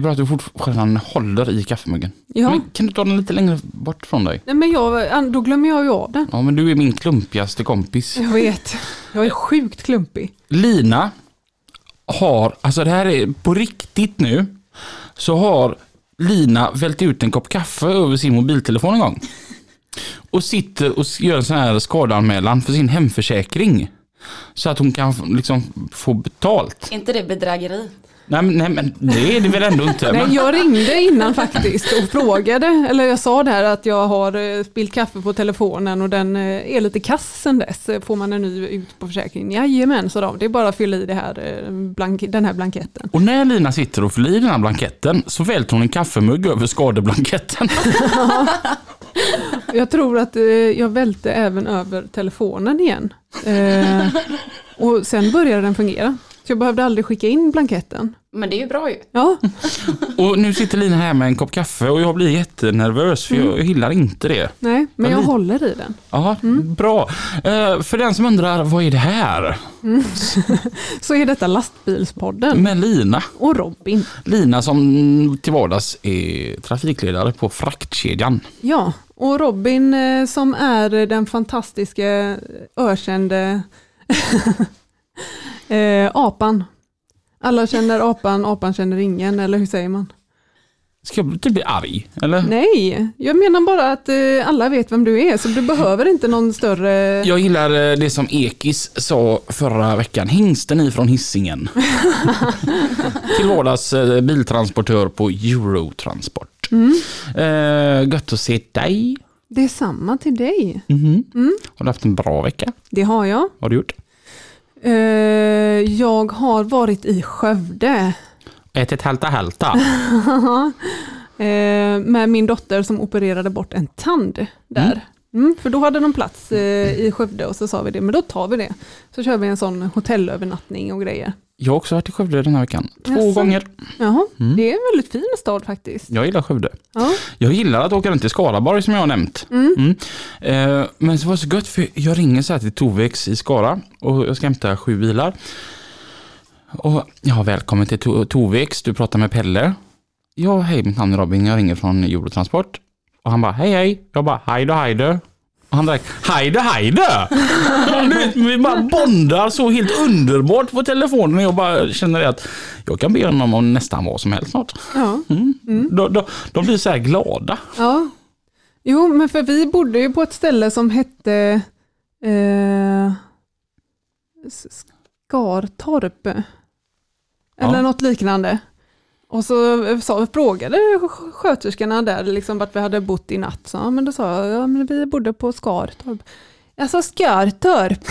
Är bra att du fortfarande håller i kaffemuggen. Ja. Men kan du ta den lite längre bort från dig? Nej men jag, då glömmer jag ju av den. Ja, men du är min klumpigaste kompis. Jag vet. Jag är sjukt klumpig. Lina har, alltså det här är på riktigt nu, så har Lina vält ut en kopp kaffe över sin mobiltelefon en gång. Och sitter och gör en sån här skadeanmälan för sin hemförsäkring. Så att hon kan liksom få betalt. inte det bedrägeri? Nej men, nej, men det är det väl ändå inte? Nej, jag ringde innan faktiskt och frågade, eller jag sa där att jag har eh, spillt kaffe på telefonen och den eh, är lite kass sen dess. Eh, Får man en ny ut på försäkringen? Jajamän, sa de. Det är bara att fylla i det här, den här blanketten. och när Lina sitter och fyller i den här blanketten så välter hon en kaffemugg över skadeblanketten. Jag tror att jag välte även över telefonen igen. Och sen började den fungera. Så jag behövde aldrig skicka in blanketten. Men det är ju bra ju. Ja, Och nu sitter Lina här med en kopp kaffe och jag blir jättenervös för jag gillar inte det. nej, men jag lite. håller i den. Ja, bra. Eh, för den som undrar, vad är det här? Så är detta lastbilspodden. Med Lina. Och Robin. Lina som till vardags är trafikledare på fraktkedjan. Ja, och Robin eh, som är den fantastiska ökände eh, apan. Alla känner apan, apan känner ingen, eller hur säger man? Ska jag typ bli arg? Eller? Nej, jag menar bara att eh, alla vet vem du är, så du behöver inte någon större... Jag gillar eh, det som Ekis sa förra veckan, hingsten ifrån hissingen. till vardags eh, biltransportör på Eurotransport. Mm. Eh, gött att se dig. Det är samma till dig. Mhm. Mm. Har du haft en bra vecka? Det har jag. Vad har du gjort? Eh, jag har varit i Skövde Ätit hälta hälta. eh, med min dotter som opererade bort en tand där. Mm, för då hade de plats eh, i Skövde och så sa vi det, men då tar vi det. Så kör vi en sån hotellövernattning och grejer. Jag har också varit i Skövde den här veckan. Två Jaså? gånger. Jaha, Mm. det är en väldigt fin stad faktiskt. Jag gillar Skövde. Ja. Jag gillar att åka runt i Skaraborg som jag har nämnt. Mm. Mm. Eh, men det var så gött för jag ringer så här till Tovex i Skara och jag ska hämta sju bilar. Och ja, välkommen till to- Tovex, du pratar med Pelle. Ja, hej, mitt namn är Robin, jag ringer från Eurotransport. Och han bara, hej hej. Jag bara, hej då, hej då. Och han direkt, hej då, hej då. Du vet, Vi bara bondar så helt underbart på telefonen och jag bara känner att jag kan be honom om nästan vad som helst snart. Ja. Mm. De, de, de blir så här glada. ja. Jo, men för vi bodde ju på ett ställe som hette eh, Skartorp. Eller Ja. något liknande. Och så sa, frågade sk- sköterskorna där liksom vart vi hade bott i natt. Så, ja, men då sa jag, ja, men vi bodde på Skartorp. Alltså Skartorp.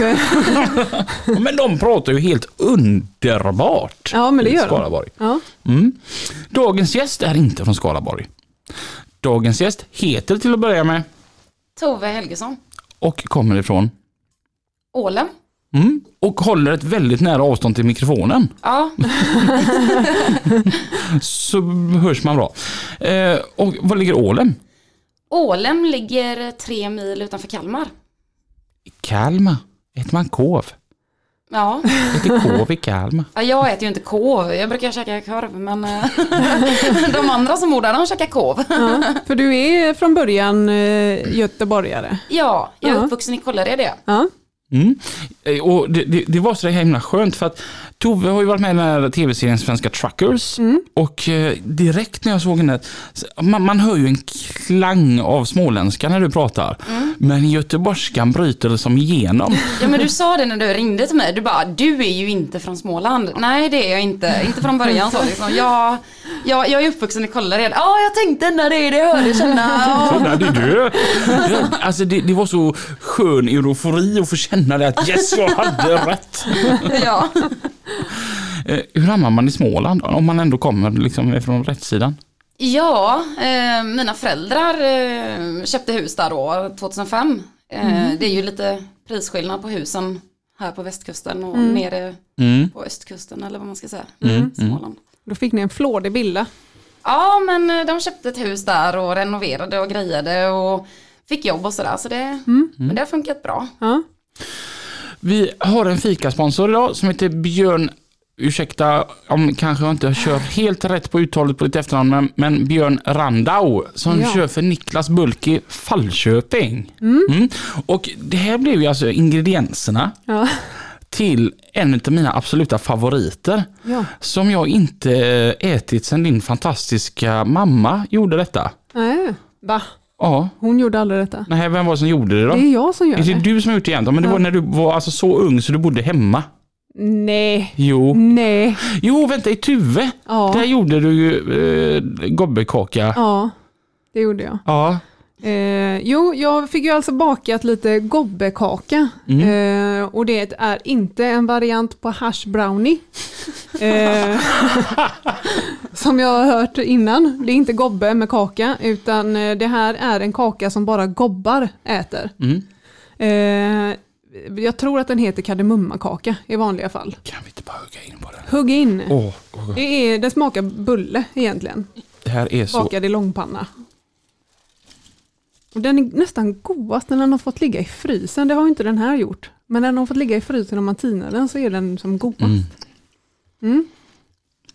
Men de pratar ju helt underbart. Ja, men det i gör de. Skaraborg. Ja. Mm. Dagens gäst är inte från Skaraborg. Dagens gäst heter till att börja med Tove Helgesson. och kommer ifrån Ålen. Mm. och håller ett väldigt nära avstånd till mikrofonen. Ja, Så hörs man bra. Eh, och var ligger Ålem? Ålem ligger tre mil utanför Kalmar. Kalmar. Äter man kov? Ja, Äter kov i Kalmar? Ja, jag äter ju inte kov. Jag brukar käka korv, men eh, de andra som bor där, de käkar kov. Ja, för du är från början eh, göteborgare. Ja, jag är Ja. uppvuxen i Kållered. ja. Mm. Eh, och det, det, det var så himla skönt för att Tove har ju varit med i den här tv-serien Svenska Truckers Mm. och eh, direkt när jag såg henne, man, man hör ju en klang av småländska när du pratar. Mm. Men göteborgskan bryter det som igenom. Ja men du sa det när du ringde till mig, du bara du är ju inte från Småland. Nej det är jag inte, inte från början så liksom. Jag, jag, jag är uppvuxen i Kållered. Ja jag tänkte när det är det hörde känna. Så där, det är du. Det- Alltså det, det var så skön eufori att få känna det att yes, jag hade rätt. ja. Eh, Hur hamnar man i Småland om man ändå kommer liksom från rättssidan? Ja, eh, mina föräldrar eh, köpte hus där då 2005. Eh, Det är ju lite prisskillnad på husen här på västkusten och nere Mm. på östkusten eller vad man ska säga. Mm, Småland. Då fick ni en flådig villa. Ja, men eh, de köpte ett hus där och renoverade och grejade och fick jobb och sådär. Så det, men det har funkat bra. Ja. Vi har en fikasponsor idag som heter Björn Ursäkta om kanske jag inte kör helt rätt på uttalet på ditt efternamn, men, men Björn Randau som Ja. kör för Niklas Bulk i Fallköping. Mm. Och det här blev ju alltså ingredienserna Ja. till en av mina absoluta favoriter. ja. Som jag inte ätit sedan din fantastiska mamma gjorde detta. Nej. Va? Ja, Hon gjorde aldrig detta. nej, vem var det som gjorde det då? Det är jag som gör Är det det. du som har gjort det egentligen? Men det Ja. var när du var alltså så ung så du bodde hemma. Nej. Jo. Nej. Jo, vänta, i Tuve. Ja. Där gjorde du ju eh, gobbekaka. Ja. Det gjorde jag. Ja. Eh, jo, jag fick ju alltså bakat lite gobbekaka. Mm. Eh, och det är inte en variant på hash brownie. Eh, som jag har hört innan. Det är inte gobbe med kaka, utan eh, det här är en kaka som bara gobbar äter. Mm. Eh, jag tror att den heter kardemummakaka i vanliga fall. Kan vi inte bara hugga in på den? Hugg in. Åh, åh, Det, är, det smakar bulle egentligen. det här är så... Bakad i långpanna. Och den är nästan godast när den har fått ligga i frysen. Det har inte den här gjort. Men när den har fått ligga i frysen och man tinar den så är den som godast. Mm. Mm.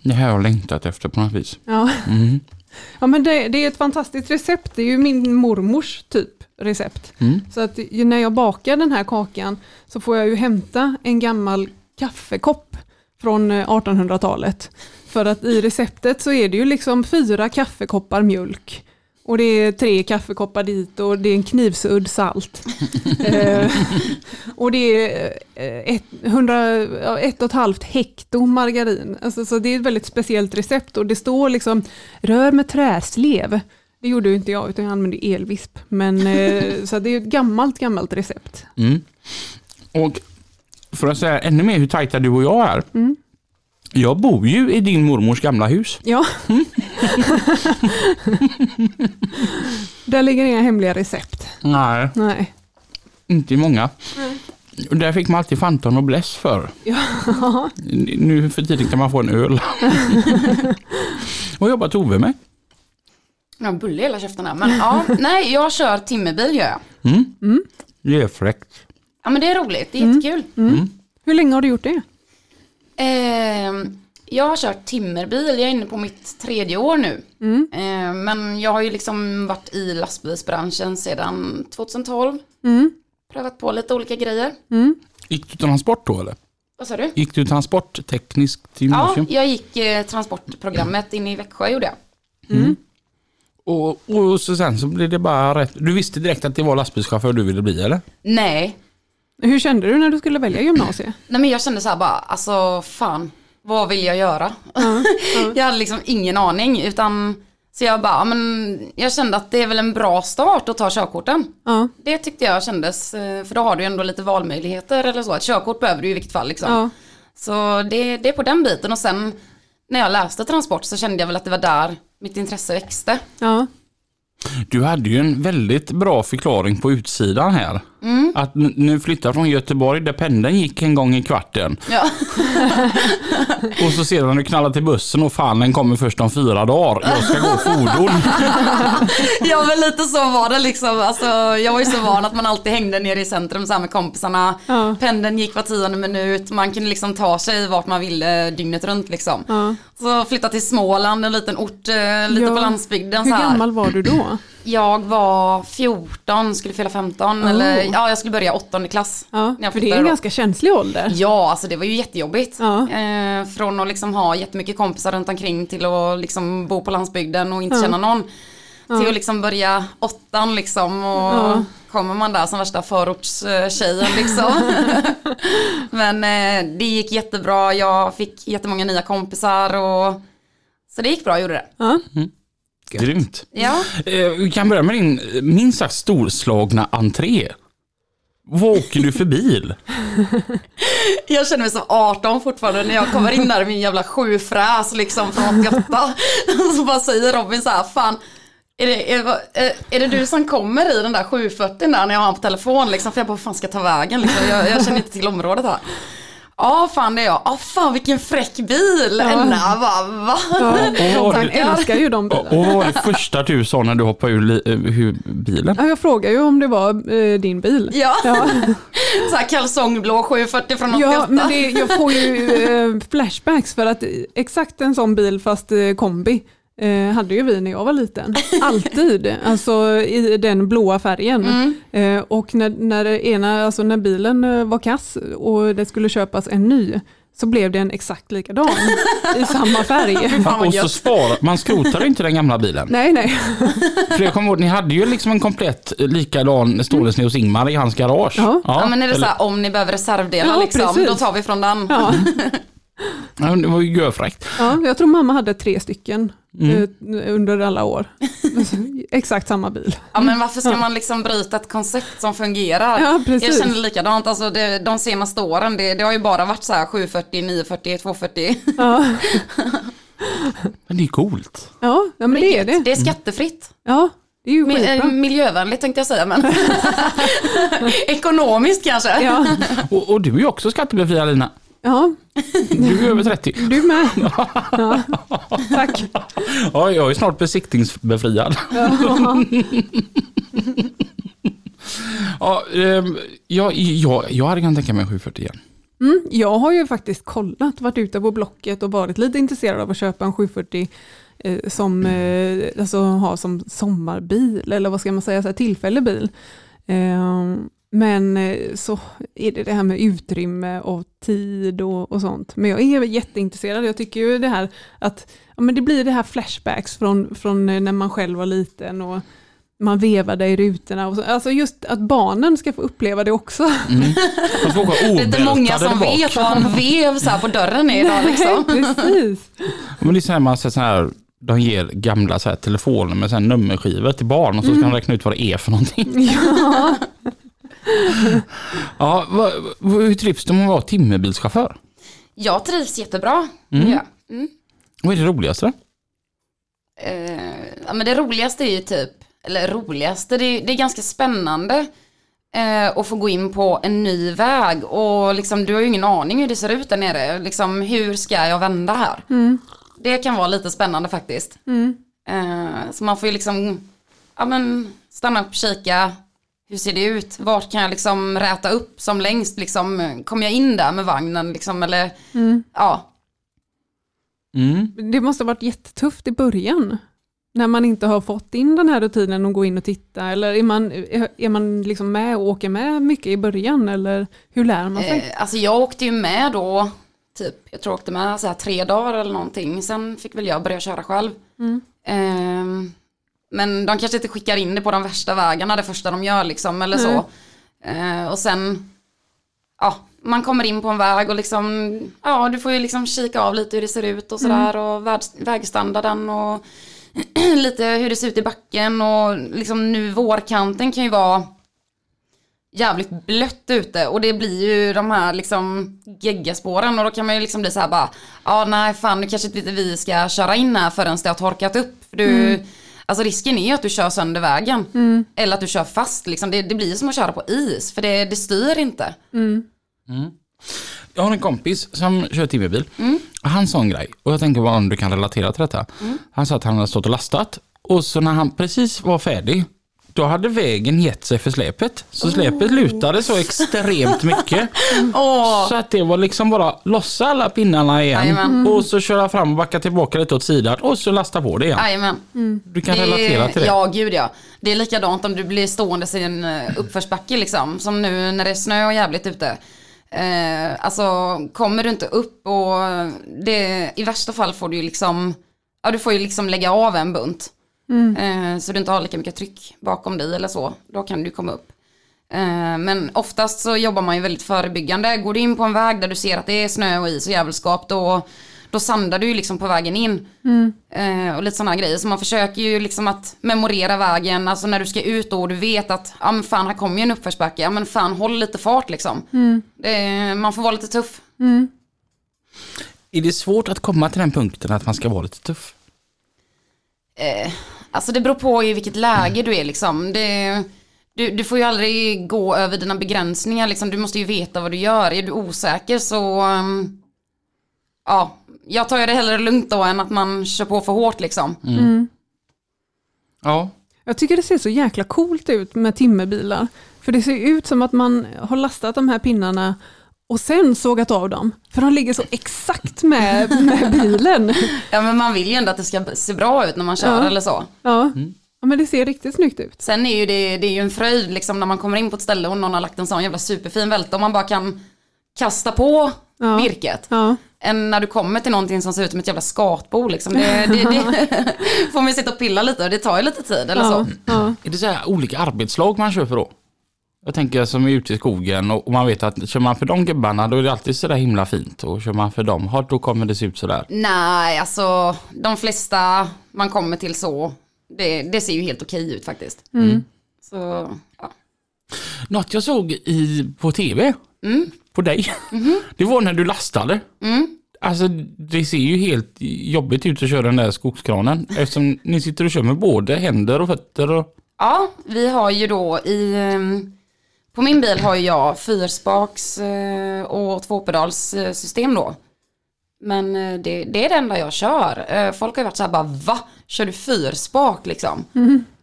Det här har jag längtat efter på något vis. Ja. Mm. ja, men det, det är ett fantastiskt recept. Det är ju min mormors typ recept. Mm. Så att när jag bakar den här kakan så får jag ju hämta en gammal kaffekopp från eh, 1800-talet. För att i receptet så är det ju liksom fyra kaffekoppar mjölk. Och det är tre kaffekoppar dit och det är en knivsudd salt. eh, och det är eh, ett, 100, ja, ett och ett halvt hekto margarin. Alltså, så det är ett väldigt speciellt recept och det står liksom rör med träslev. Det gjorde ju inte jag utan jag använde elvisp. Men, eh, så det är ett gammalt, gammalt recept. Mm. Och för att säga ännu mer hur tajta du och jag är. Mm. Jag bor ju i din mormors gamla hus. Ja. Där ligger inga hemliga recept. Nej, Nej. inte många. Och där fick man alltid Fanta och Noblesse för. Ja. Nu för tiden kan man få en öl. Vad jobbar Tove med? Jag har bulle i hela käften här. Men ja, nej, jag kör timmerbil gör jag. Mm. Det är fräckt. Ja men det är roligt, det är jättekul. Hur länge har du gjort det? Ehm, jag har kört timmerbil, jag är inne på mitt tredje år nu. Mm. Ehm, men jag har ju liksom varit i lastbilsbranschen sedan 2012. Mm. Prövat på lite olika grejer. Mm. Gick du transport då eller? Vad sa du? Gick du transporttekniskt Ja, gymnasium? jag gick eh, transportprogrammet inne i Växjö gjorde jag. Och, och så sen så blev det bara rätt. Du visste direkt att det var lastbilschaufför du ville bli eller? Nej, Hur kände du när du skulle välja gymnasiet? nej men jag kände så här bara, alltså fan, vad vill jag göra? jag hade liksom ingen aning utan så jag bara, men jag kände att det är väl en bra start att ta körkorten. Ja. Det tyckte jag kändes, eh, för då har du ju ändå lite valmöjligheter eller så. Ett körkort behöver du i vilket fall liksom. Så det, det är på den biten och sen när jag läste transport så kände jag väl att det var där mitt intresse växte. Du hade ju en väldigt bra förklaring på utsidan här. Att n- nu flyttar från Göteborg där pendeln gick en gång i kvarten. Ja. Och så sedan du knallar till bussen och fan den kommer först om fyra dagar. Jag ska gå fordon. ja men lite så var det liksom. Alltså, jag var ju så van att man alltid hängde nere i centrum så här med kompisarna. Ja. Pendeln gick var tionde minut. Man kunde liksom ta sig vart man ville dygnet runt liksom. Ja. Så flytta till Småland, en liten ort, eh, lite Ja. på landsbygden. Hur så här. gammal var du då? Jag var 14, skulle fylla 15 Oh. eller ja jag skulle börja åttonde klass. Ja, för det är en då. ganska känslig ålder. Ja, alltså det var ju jättejobbigt. Ja. Eh, från att liksom ha jättemycket kompisar runt omkring till att liksom bo på landsbygden och inte Ja. känna någon. Ja. Till att liksom börja åttan liksom och Ja. kommer man där som värsta förortstjejen liksom. Men eh, det gick jättebra, jag fick jättemånga nya kompisar och så det gick bra, jag gjorde det. Ja. Grymt. Ja, Eh, Vi kan börja med din minst sagt storslagna entré. Vad åker du för bil? Jag känner mig som 18 fortfarande när jag kommer in där i min jävla sjufräs liksom från 88. Så bara säger Robin så här, fan, är det, är, det- är det du som kommer i den där 740 där när jag har honom på telefon liksom? För jag bara, vad fan ska jag ta vägen liksom? Jag, jag känner inte till området här. Ja, fan det är jag. Ja, fan vilken fräck bil. Ja. Nej, bara, va? Ja, du- älskar ju de bilarna. och vad var det första du sa när du hoppade ur eh, ur bilen? Ja, jag frågade ju om det var eh, din bil. Ja, Ja, så här kalsongblå 740 från 88. ja men det, jag får ju eh, flashbacks för att exakt en sån bil fast eh, kombi eh, hade ju vi när jag var liten. Alltid, alltså i den blåa färgen. Mm. Eh, och när, när, ena, alltså när bilen eh, var kass och det skulle köpas en ny så blev det en exakt likadan i samma färg. Och så sparar, man skrotade inte den gamla bilen. Nej, nej. För jag kommer ihåg, ni hade ju liksom en komplett likadan ståendes nere hos Ingmar i hans garage. Ja. Ja, men är det eller- så här, om ni behöver reservdelar Ja, liksom, precis. då tar vi från den. Ja. Ja, det var ju görfräckt. Ja, jag tror mamma hade tre stycken Mm. eh, under alla år. Exakt samma bil. Ja men varför ska man liksom bryta ett koncept som fungerar? Ja, precis. Jag känner likadant, alltså det, de senaste åren, det, det har ju bara varit så här 740, 940, 240. Ja, Men det är coolt. ja, ja men det är det. Det är skattefritt. Ja, det är ju Mi- eh, skitbra. Miljövänligt tänkte jag säga, men ekonomiskt kanske. Ja, Och, och du är ju också skattebefriad Lina. Ja, Du är över 30. du med. Ja, tack. Ja, jag är snart besiktningsbefriad. Ja, ehm, jag, jag, jag hade kunnat tänka mig en 740 igen. Mm, jag har ju faktiskt kollat, varit ute på Blocket och varit lite intresserad av att köpa en 740 eh, som eh, alltså, ha som sommarbil, eller vad ska man säga, så här, tillfällig bil. Eh, men eh, så är det det här med utrymme och tid och, och sånt. Men jag är jätteintresserad, jag tycker ju det här att ja, men det blir det här flashbacks från, från eh, när man själv var liten och man vevade i rutorna. Och så, alltså just att barnen ska få uppleva det också. Mm. Det är inte många som vet vad en vev så här på dörren är idag liksom. Precis. Men det är så här, man så här, de ger gamla så här, telefoner med så här, nummerskivor till barn och så ska de räkna ut vad det är för någonting. Ja. Ja, vad, vad, hur trivs du med att vara timmerbilschaufför? Jag trivs jättebra. Mm. Ja. Mm. Vad är det roligaste? Eh, ja, men det roligaste är ju typ, eller roligaste, det är, det är ganska spännande eh, att få gå in på en ny väg och liksom du har ju ingen aning hur det ser ut där nere. Liksom hur ska jag vända här? Mm. Det kan vara lite spännande faktiskt. Mm. Eh, så man får ju liksom, ja men stanna upp, kika, hur ser det ut? Vart kan jag liksom räta upp som längst liksom? Kommer jag in där med vagnen liksom eller? Mm. Ja, Mm. Det måste ha varit jättetufft i början. När man inte har fått in den här rutinen att gå in och titta. Eller är man, är man liksom med och åker med mycket i början? Eller hur lär man sig? Eh, alltså jag åkte ju med då, typ, jag tror jag åkte med så här tre dagar eller någonting. Sen fick väl jag börja köra själv. Mm. Ehm, men de kanske inte skickar in det på de värsta vägarna det första de gör liksom, eller Nej. så. Eh, och sen, ja, man kommer in på en väg och liksom, ja, du får ju liksom kika av lite hur det ser ut och sådär och väg, vägstandarden och lite hur det ser ut i backen och liksom nu vårkanten kan ju vara jävligt blött ute och det blir ju de här liksom geggaspåren och då kan man ju liksom bli så här bara ja nej fan nu kanske inte vi ska köra in här förrän det har torkat upp. För du, Alltså risken är ju att du kör sönder vägen eller att du kör fast liksom. det, det blir som att köra på is för det, det styr inte. Jag har en kompis som kör timmerbil. Han sa en grej och jag tänker bara om du kan relatera till detta. Han sa att han hade stått och lastat och så när han precis var färdig då hade vägen gett sig för släpet. Så släpet lutade så extremt mycket. Åh, Så att det var liksom bara lossa alla pinnarna igen Jajamän. och så köra fram och backa tillbaka lite åt sidan och så lasta på det igen. jajamän. Du kan relatera till det. Ja, gud ja. Det är likadant om du blir stående i en eh, uppförsbacke liksom. Som nu när det är snö och jävligt ute. Eh, alltså kommer du inte upp och det, i värsta fall får du ju liksom, ja du får ju liksom lägga av en bunt. Eh, så du inte har lika mycket tryck bakom dig eller så. Då kan du komma upp. Eh, men oftast så jobbar man ju väldigt förebyggande. Går du in på en väg där du ser att det är snö och is och jävelskap då, då sandar du ju liksom på vägen in. Eh, och lite sådana grejer. Så man försöker ju liksom att memorera vägen, alltså när du ska ut då och du vet att, ja men fan här kommer ju en uppförsbacke, ja men fan håll lite fart liksom. Det, man får vara lite tuff. Är det svårt att komma till den punkten att man ska vara lite tuff? Eh, alltså det beror på i vilket läge du är liksom. Det, du, du får ju aldrig gå över dina begränsningar liksom. Du måste ju veta vad du gör. Är du osäker så... ehm, ja, jag tar ju det hellre lugnt då än att man kör på för hårt liksom. Ja. Jag tycker det ser så jäkla coolt ut med timmerbilar. För det ser ut som att man har lastat de här pinnarna och sen sågat av dem. För de ligger så exakt med, med bilen. Ja men man vill ju ändå att det ska se bra ut när man kör Ja. eller så. Ja. ja, men det ser riktigt snyggt ut. Sen är ju det, det är ju en fröjd liksom när man kommer in på ett ställe och någon har lagt en sån jävla superfin välte och man bara kan kasta på Ja. virket. Ja, än när du kommer till någonting som ser ut som ett jävla skatbo liksom. Det, det, det får man ju sitta och pilla lite och det tar ju lite tid eller ja, så. ja. Är det så här olika arbetslag man kör för då? Jag tänker som är ute i skogen och man vet att kör man för de gubbarna då är det alltid sådär himla fint och kör man för dem, ja, då kommer det se ut sådär. Nej, alltså de flesta man kommer till så, det, det ser ju helt okej ut faktiskt. Så, ja. Något jag såg i, på tv, på dig, det var när du lastade. Alltså det ser ju helt jobbigt ut att köra den där skogskranen eftersom ni sitter och kör med både händer och fötter och... ja, vi har ju då i, ehm, på min bil har jag fyrspaks eh, och tvåpedalssystem då. Men eh, det, det är det enda jag kör. Eh, Folk har ju varit så här bara, va? Kör du fyrspak liksom?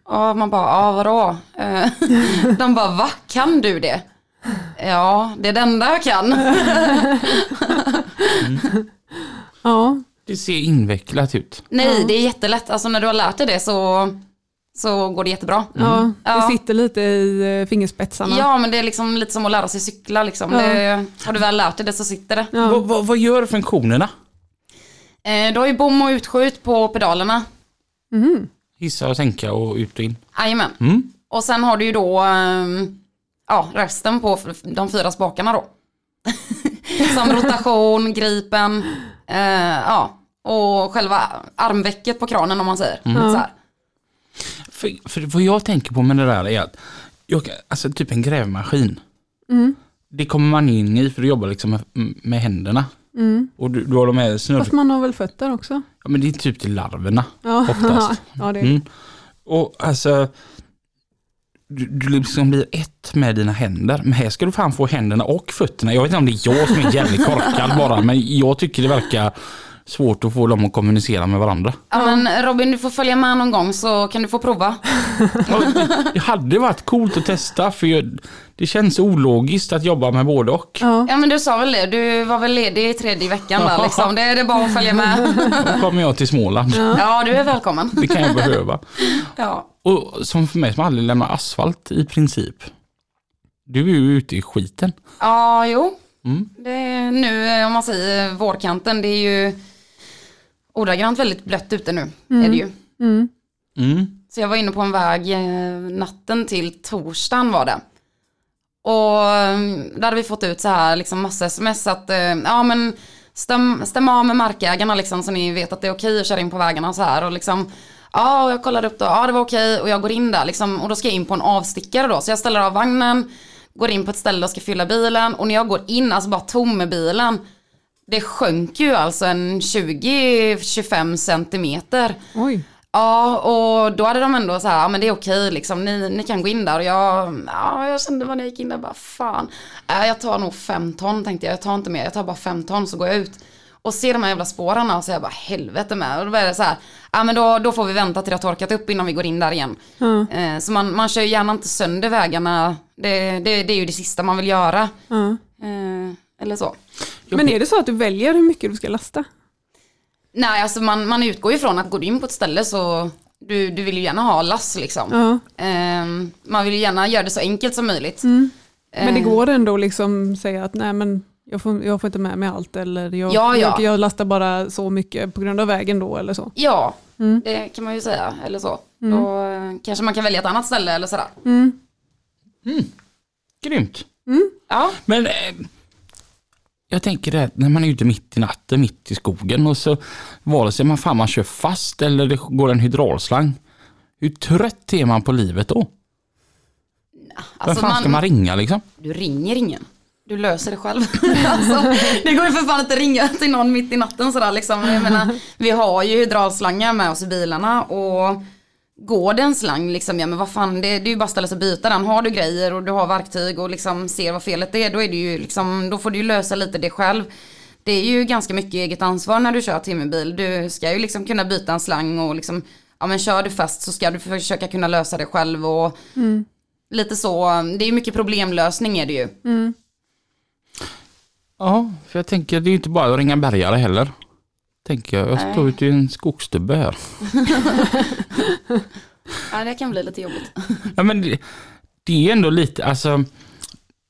Och man bara, ja vadå? De bara, va? Kan du det? Ja, det är det enda jag kan. ja. Det ser invecklat ut. Nej, det är jättelätt. Alltså när du har lärt dig det så, så går det jättebra. Mm. Ja. Det sitter lite i eh, fingerspetsarna. Ja, men det är liksom lite som att lära sig cykla liksom. Ja. Det, har du väl lärt dig det så sitter det. Ja. Vad, vad, vad gör funktionerna? Eh, du har ju bom och utskjut på pedalerna. Mhm. Hissa och sänka och ut och in. Jajamän. Mm. Och sen har du ju då ehm, ja, resten på de fyra spakarna då. som rotation, gripen, eh, ja, och själva armvecket på kranen om man säger. Så här. För, för vad jag tänker på med det där är att, jag, alltså typ en grävmaskin. Mm. Det kommer man in i för att jobba liksom med, med händerna. Mm. Och du, du har de här snurr... Fast man har väl fötter också? Ja men det är typ till larverna Ja, oftast. ja det är Mm. Och alltså, du, du liksom blir ett med dina händer. Men här ska du fan få händerna och fötterna. Jag vet inte om det är jag som är jävligt korkad bara, men jag tycker det verkar svårt att få dem att kommunicera med varandra. Ja, men Robin, du får följa med någon gång så kan du få prova. Det- hade varit coolt att testa för det känns ologiskt att jobba med både och. Ja. Ja men du sa väl det, du var väl ledig i tredje veckan där liksom. Det är det bara att följa med. Då kommer jag till Småland. Ja du är välkommen. Det kan jag behöva. Ja. Och som för mig som aldrig lämnar asfalt i princip. Du är ju ute i skiten. Ja, jo. Mm. Det är nu, eh, om man säger vårkanten, det är ju ordagrant väldigt blött ute nu. Är det ju. Mm. Mm. Så jag var inne på en väg eh, natten till torsdagen var det. Och eh, där hade vi fått ut så här liksom massa sms att eh, ja men stäm, stäm av med markägarna liksom så ni vet att det är okej att köra in på vägarna och så här och liksom ja och jag kollade upp då, ja det var okej och jag går in där liksom och då ska jag in på en avstickare då så jag ställer av vagnen, går in på ett ställe och ska fylla bilen och när jag går in, alltså bara tom med bilen det sjönk ju alltså en 20-25 centimeter. Oj. Ja, och då hade de ändå så här, ja men det är okej liksom, ni, ni kan gå in där. Och jag, ja, jag kände när jag gick in där, bara fan. Äh, jag tar nog fem ton tänkte jag, jag tar inte mer, jag tar bara fem ton så går jag ut. Och ser de här jävla spårarna och så jag bara helvete med. Och då började det så här, ja men då, då får vi vänta till det har torkat upp innan vi går in där igen. Eh, så man, man kör ju gärna inte sönder vägarna, det, det, det är ju det sista man vill göra. Eh, eller så. Men är det så att du väljer hur mycket du ska lasta? Nej, alltså man, man utgår ju från att går du in på ett ställe så du, du vill ju gärna ha lass liksom. Ja. Ehm, man vill ju gärna göra det så enkelt som möjligt. Mm. Men det Eh, går ändå liksom säga att nej men jag får, jag får inte med mig allt eller jag, Ja, ja. jag, jag lastar bara så mycket på grund av vägen då eller så. Ja, Mm. det kan man ju säga. Eller så. Då eh, kanske man kan välja ett annat ställe eller sådär. Mm. Grymt. Ja, Men eh, jag tänker det, när man är ute mitt i natten, mitt i skogen och så vare sig man fan man kör fast eller det går en hydraulslang. Hur trött är man på livet då? Vem Alltså fan ska man ringa liksom? Du ringer ingen. Du löser det själv. alltså, det går ju för fan inte att ringa till någon mitt i natten sådär liksom. Jag menar, vi har ju hydraulslangar med oss i bilarna och går det en slang liksom, ja men vad fan, det, det är ju bara att ställa sig och byta den. Har du grejer och du har verktyg och liksom ser vad felet är, då är det ju liksom, då får du ju lösa lite det själv. Det är ju ganska mycket eget ansvar när du kör timmerbil. Du ska ju liksom kunna byta en slang och liksom, ja men kör du fast så ska du försöka kunna lösa det själv och lite så, det är ju mycket problemlösning är det ju. Ja, för jag tänker det är ju inte bara att ringa bärgare heller. Tänker jag, jag Nej. står ute i en skogsstubbe här. Ja det kan bli lite jobbigt. Ja, men det, det är ändå lite, alltså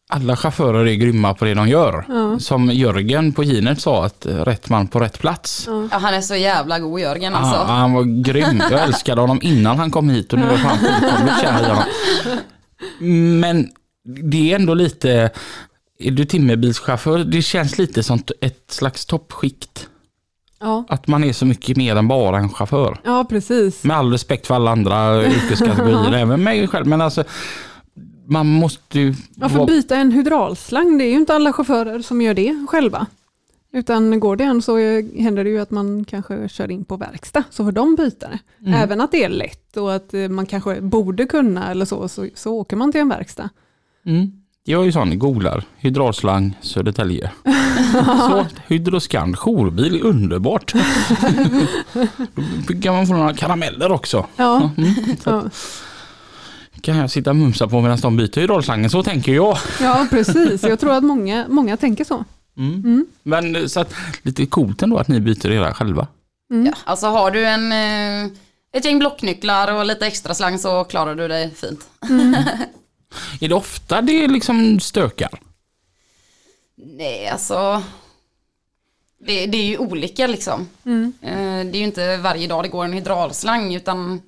alla chaufförer är grymma på det de gör. Som Jörgen på Ginet sa, att eh, rätt man på rätt plats. Ja, han är så jävla god Jörgen alltså. Ja, han var grym. Jag älskade honom innan han kom hit och nu var han fullkomligt kär i honom. Men det är ändå lite, är du timmerbilschaufför, det känns lite som ett slags toppskikt. Ja, Att man är så mycket mer än bara en chaufför. ja precis. Med all respekt för alla andra yrkeskategorier, även mig själv. Men alltså, man måste ju... Ja, för vara- byta en hydraulslang, det är ju inte alla chaufförer som gör det själva. Utan går det än så händer det ju att man kanske kör in på verkstad, så får de byta det. Mm. Även att det är lätt och att eh, man kanske borde kunna eller så, så, så åker man till en verkstad. Mm. Jag är ju sån, googlar, hydraulslang Södertälje. så, Hydroscan jourbil underbart. Då kan man få några karameller också. Ja, Mm. ja, Kan jag sitta och mumsa på medan de byter hydraulslangen, så tänker jag. ja precis. Jag tror att många, många tänker så. Mm. Mm. Men så att, lite coolt ändå att ni byter era själva. Mm. Ja, alltså har du en, eh, ett gäng blocknycklar och lite extra slang så klarar du dig fint. Är det ofta det liksom stökar? Nej, alltså. Det, det är ju olika liksom. Mm. Eh, Det är ju inte varje dag det går en hydraulslang utan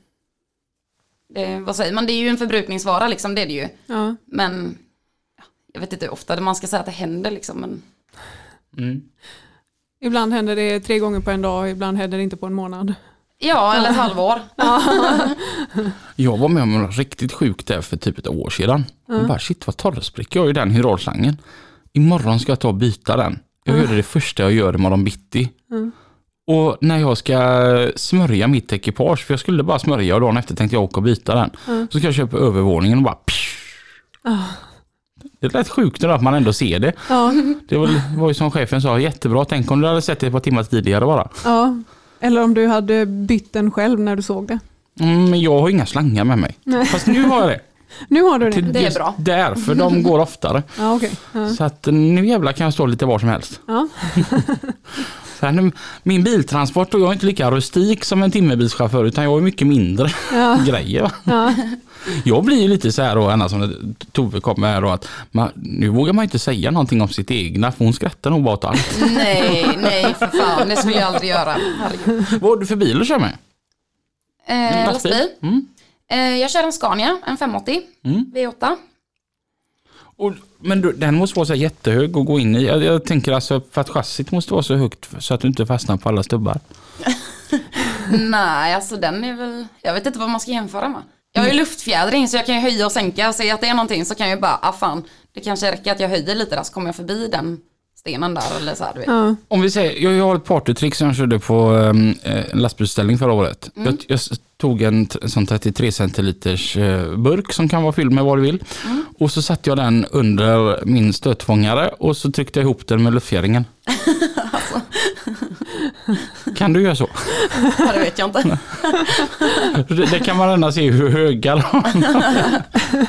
det, vad säger man, det är ju en förbrukningsvara liksom, det är det ju. Ja. Men ja, jag vet inte hur ofta man ska säga att det händer liksom. Men, Mm. Ibland händer det tre gånger på en dag, ibland händer det inte på en månad. Ja, eller ett halvår. Jag var med om något riktigt sjukt där för typ ett år sedan. Och bara shit vad torrspricker jag i den hydraulslangen. Imorgon ska jag ta och byta den. Jag gör det, det första jag gör imorgon bitti. Och när jag ska smörja mitt ekipage, för jag skulle bara smörja och dagen efter tänkte jag åka och byta den. Så ska jag köpa övervåningen och bara psh. Det lät sjukt då, att man ändå ser det. Ja, Det var, var ju som chefen sa, jättebra, tänk om du hade sett det ett par timmar tidigare bara. ja. Eller om du hade bytt den själv när du såg det. Mm, Men jag har inga slangar med mig. Nej. Fast nu har jag det. Nu har du det. Till Det är bra. Därför de går oftare. Ja, okej. Ja. Så att nu jävlar kan jag stå lite var som helst. Ja. Nu, min biltransport och jag är inte lika rustik som en timmerbilschaufför utan jag är mycket mindre Ja. grejer. Jag blir ju lite så här då, ända som Tove kommer här då, att man, nu vågar man inte säga någonting om sitt egna för hon skrattar nog bara åt allt. nej, nej för fan, det skulle jag aldrig göra. Herregud. Vad har du för bil att köra med? Eh, lastbil. Mm. Eh, jag kör en Scania, en 580 Mm. V8. Och, men du, den måste vara så jättehög att gå in i. Jag, jag tänker alltså för att chassit måste vara så högt så att du inte fastnar på alla stubbar. Nej, alltså den är väl, jag vet inte vad man ska jämföra med. Jag har ju luftfjädring så jag kan ju höja och sänka. Säger jag att det är någonting så kan jag ju bara, ah fan, det kanske räcker att jag höjer lite där så kommer jag förbi den stenen där eller så här, du vet. Ja. Om vi säger, jag, jag har ett partytrick som jag körde på um, en lastbilsställning förra året. Jag, jag s- tog en, en sån 33 centiliters eh, burk som kan vara fylld med vad du vill. Och så satte jag den under min stötfångare och så tryckte jag ihop den med luftfjädringen. Kan du göra så? Ja, det vet jag inte. Det, det kan man ändå se hur höga de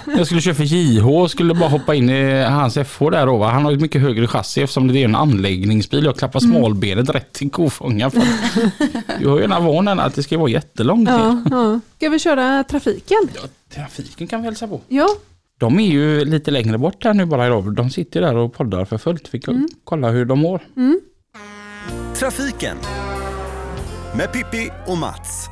Jag skulle köra för JH och skulle bara hoppa in i hans FH där då. va? Han har ju mycket högre chassi eftersom det är en anläggningsbil. Jag klappar smalbenet rätt i kofångaren. Jag har ju en van att det ska vara jättelångt. Ja, ja. Ska vi köra trafiken? Ja, trafiken kan vi hälsa på. Ja, De är ju lite längre bort här nu bara idag. De sitter där och poddar för fullt. Fick jag kolla hur de mår. Trafiken med Pippi och Mats.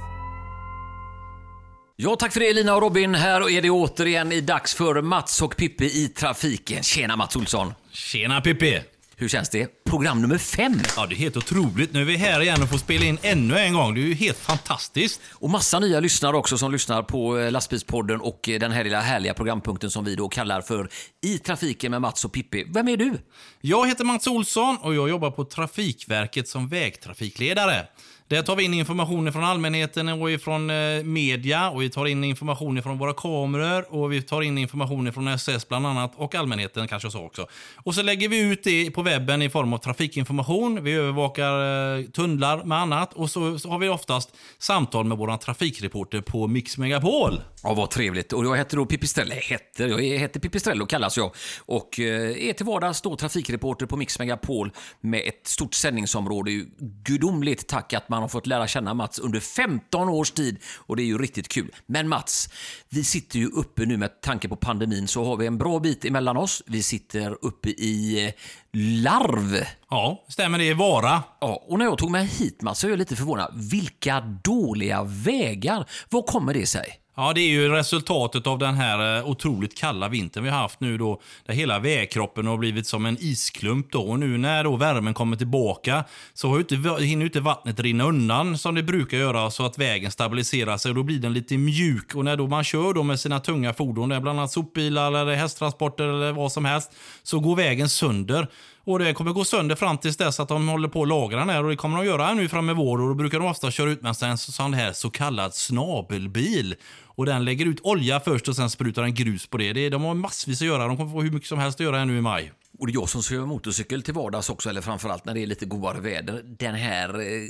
Ja, tack för det Lina och Robin. Här är det återigen i dags för Mats och Pippi i trafiken. Tjena Mats Olsson. Tjena Pippi! Hur känns det? Program nummer fem. Ja, det är helt otroligt. Nu är vi här igen och får spela in ännu en gång. Det är ju helt fantastiskt. Och massa nya lyssnare också som lyssnar på eh, Lastbilspodden och eh, den här lilla härliga programpunkten som vi då kallar för I trafiken med Mats och Pippi. Vem är du? Jag heter Mats Olsson och jag jobbar på Trafikverket som vägtrafikledare. Där tar vi in information från allmänheten och ifrån eh, media och vi tar in information från våra kameror och vi tar in information från SS bland annat och allmänheten kanske så också. Och så lägger vi ut det på webben i form av trafikinformation. Vi övervakar eh, tunnlar med annat och så, så har vi oftast samtal med våra trafikreporter på Mix Megapol. Ja, vad trevligt. Och jag heter då Pipistrello, heter, jag heter Pipistrello kallas jag. Och eh, är till vardags då trafikreporter på Mix Megapol med ett stort sändningsområde. Gudomligt tack att man har fått lära känna Mats under 15 års tid och det är ju riktigt kul. Men Mats, vi sitter ju uppe nu med tanke på pandemin så har vi en bra bit emellan oss. Vi sitter uppe i eh, Larv. Ja, stämmer det. Vara. Ja, och när jag tog mig hit Mats så är jag lite förvånad. Vilka dåliga vägar. Vad kommer det sig? Ja, det är ju resultatet av den här eh, otroligt kalla vintern vi har haft nu då. Där hela vägkroppen har blivit som en isklump då. Och nu när då värmen kommer tillbaka så har inte, hinner inte vattnet rinna undan som det brukar göra så att vägen stabiliserar sig. Och då blir den lite mjuk. Och när då man kör då med sina tunga fordon, bland annat sopbilar eller hästtransporter eller vad som helst, så går vägen sönder. Och det kommer gå sönder fram tills dess att de håller på att lagra den här. Och det kommer de göra nu fram i vår. Och då brukar de ofta köra ut med en sån här så kallad snabelbil. Och den lägger ut olja först och sen sprutar den grus på det. det de har massvis att göra. De kommer få hur mycket som helst att göra här nu i maj. Och det är jag som kör motorcykel till vardags också, eller framförallt när det är lite godare väder. Den här eh,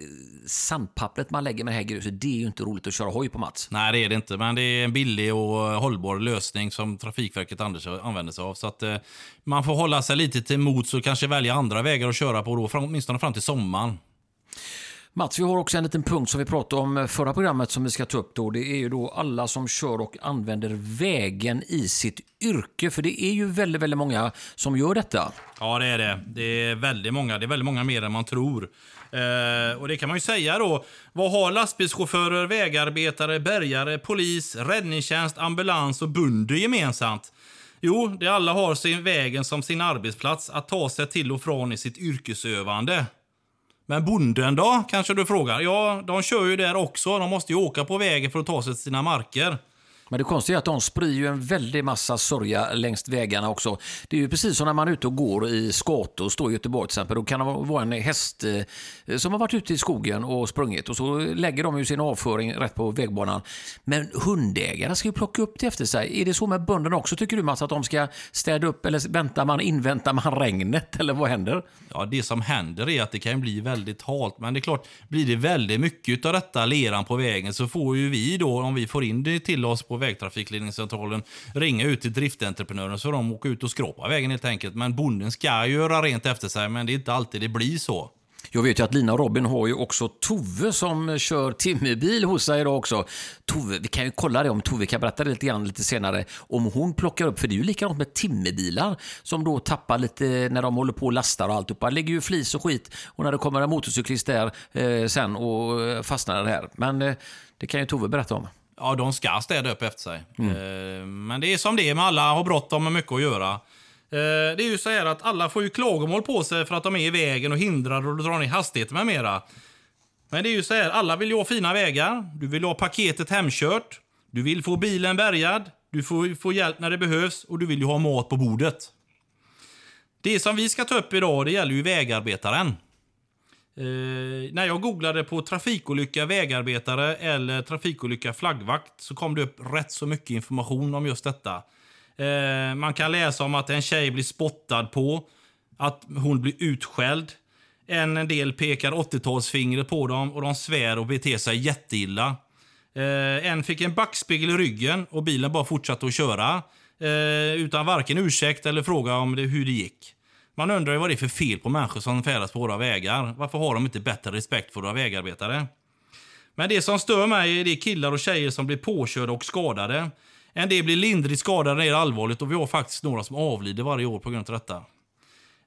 sandpappret man lägger med det här gruset, det är ju inte roligt att köra hoj på Mats. Nej, det är det inte. Men det är en billig och hållbar lösning som Trafikverket använder sig av. Så att eh, man får hålla sig lite till mots och kanske välja andra vägar att köra på då, åtminstone fram till sommaren. Mats, vi har också en liten punkt som vi pratade om eh, förra programmet som vi ska ta upp då. Det är ju då alla som kör och använder vägen i sitt yrke. För det är ju väldigt, väldigt många som gör detta. Ja, det är det. Det är väldigt många. Det är väldigt många mer än man tror. Eh, och det kan man ju säga då. Vad har lastbilschaufförer, vägarbetare, bärgare, polis, räddningstjänst, ambulans och bunder gemensamt? Jo, de alla har sin vägen som sin arbetsplats att ta sig till och från i sitt yrkesövande. Men bonden då, kanske du frågar? Ja, de kör ju där också. De måste ju åka på vägen för att ta sig till sina marker. Men det konstiga är att de sprider ju en väldig massa sörja längs vägarna också. Det är ju precis som när man är ute och går i skator och står i Göteborg till exempel. Då kan det vara en häst eh, som har varit ute i skogen och sprungit och så lägger de ju sin avföring rätt på vägbanan. Men hundägare ska ju plocka upp det efter sig. Är det så med bönderna också tycker du Mats, att de ska städa upp eller väntar man, inväntar man regnet eller vad händer? Ja, det som händer är att det kan bli väldigt halt. Men det är klart, blir det väldigt mycket av detta leran på vägen så får ju vi då, om vi får in det till oss på vägtrafikledningscentralen ringa ut till driftentreprenören så de åker ut och skrapar vägen helt enkelt. Men bonden ska göra rent efter sig, men det är inte alltid det blir så. Jag vet ju att Lina och Robin har ju också Tove som kör timmerbil hos sig idag också. Tove, vi kan ju kolla det om Tove kan berätta det lite grann lite senare. Om hon plockar upp, för det är ju likadant med timmerbilar som då tappar lite när de håller på och lastar och alltihopa. Det lägger ju flis och skit och när det kommer en motorcyklist där eh, sen och eh, fastnar det här. Men eh, det kan ju Tove berätta om. Ja, de ska städa upp efter sig. Mm. Men det är som det är med alla, har bråttom med mycket att göra. Det är ju så här att alla får ju klagomål på sig för att de är i vägen och hindrar och drar ner hastigheten med mera. Men det är ju så här, alla vill ju ha fina vägar. Du vill ha paketet hemkört. Du vill få bilen bärgad. Du får få hjälp när det behövs och du vill ju ha mat på bordet. Det som vi ska ta upp idag, det gäller ju vägarbetaren. Eh, när jag googlade på trafikolycka vägarbetare eller trafikolycka flaggvakt så kom det upp rätt så mycket information om just detta. Eh, man kan läsa om att en tjej blir spottad på, att hon blir utskälld. En del pekar 80-talsfingret på dem och de svär och beter sig jätteilla. Eh, en fick en backspegel i ryggen och bilen bara fortsatte att köra. Eh, utan varken ursäkt eller fråga om det, hur det gick. Man undrar ju vad det är för fel på människor som färdas på våra vägar. Varför har de inte bättre respekt för våra vägarbetare? Men det som stör mig är de killar och tjejer som blir påkörda och skadade. En del blir lindrigt skadade när det är allvarligt och vi har faktiskt några som avlider varje år på grund av detta. Eh,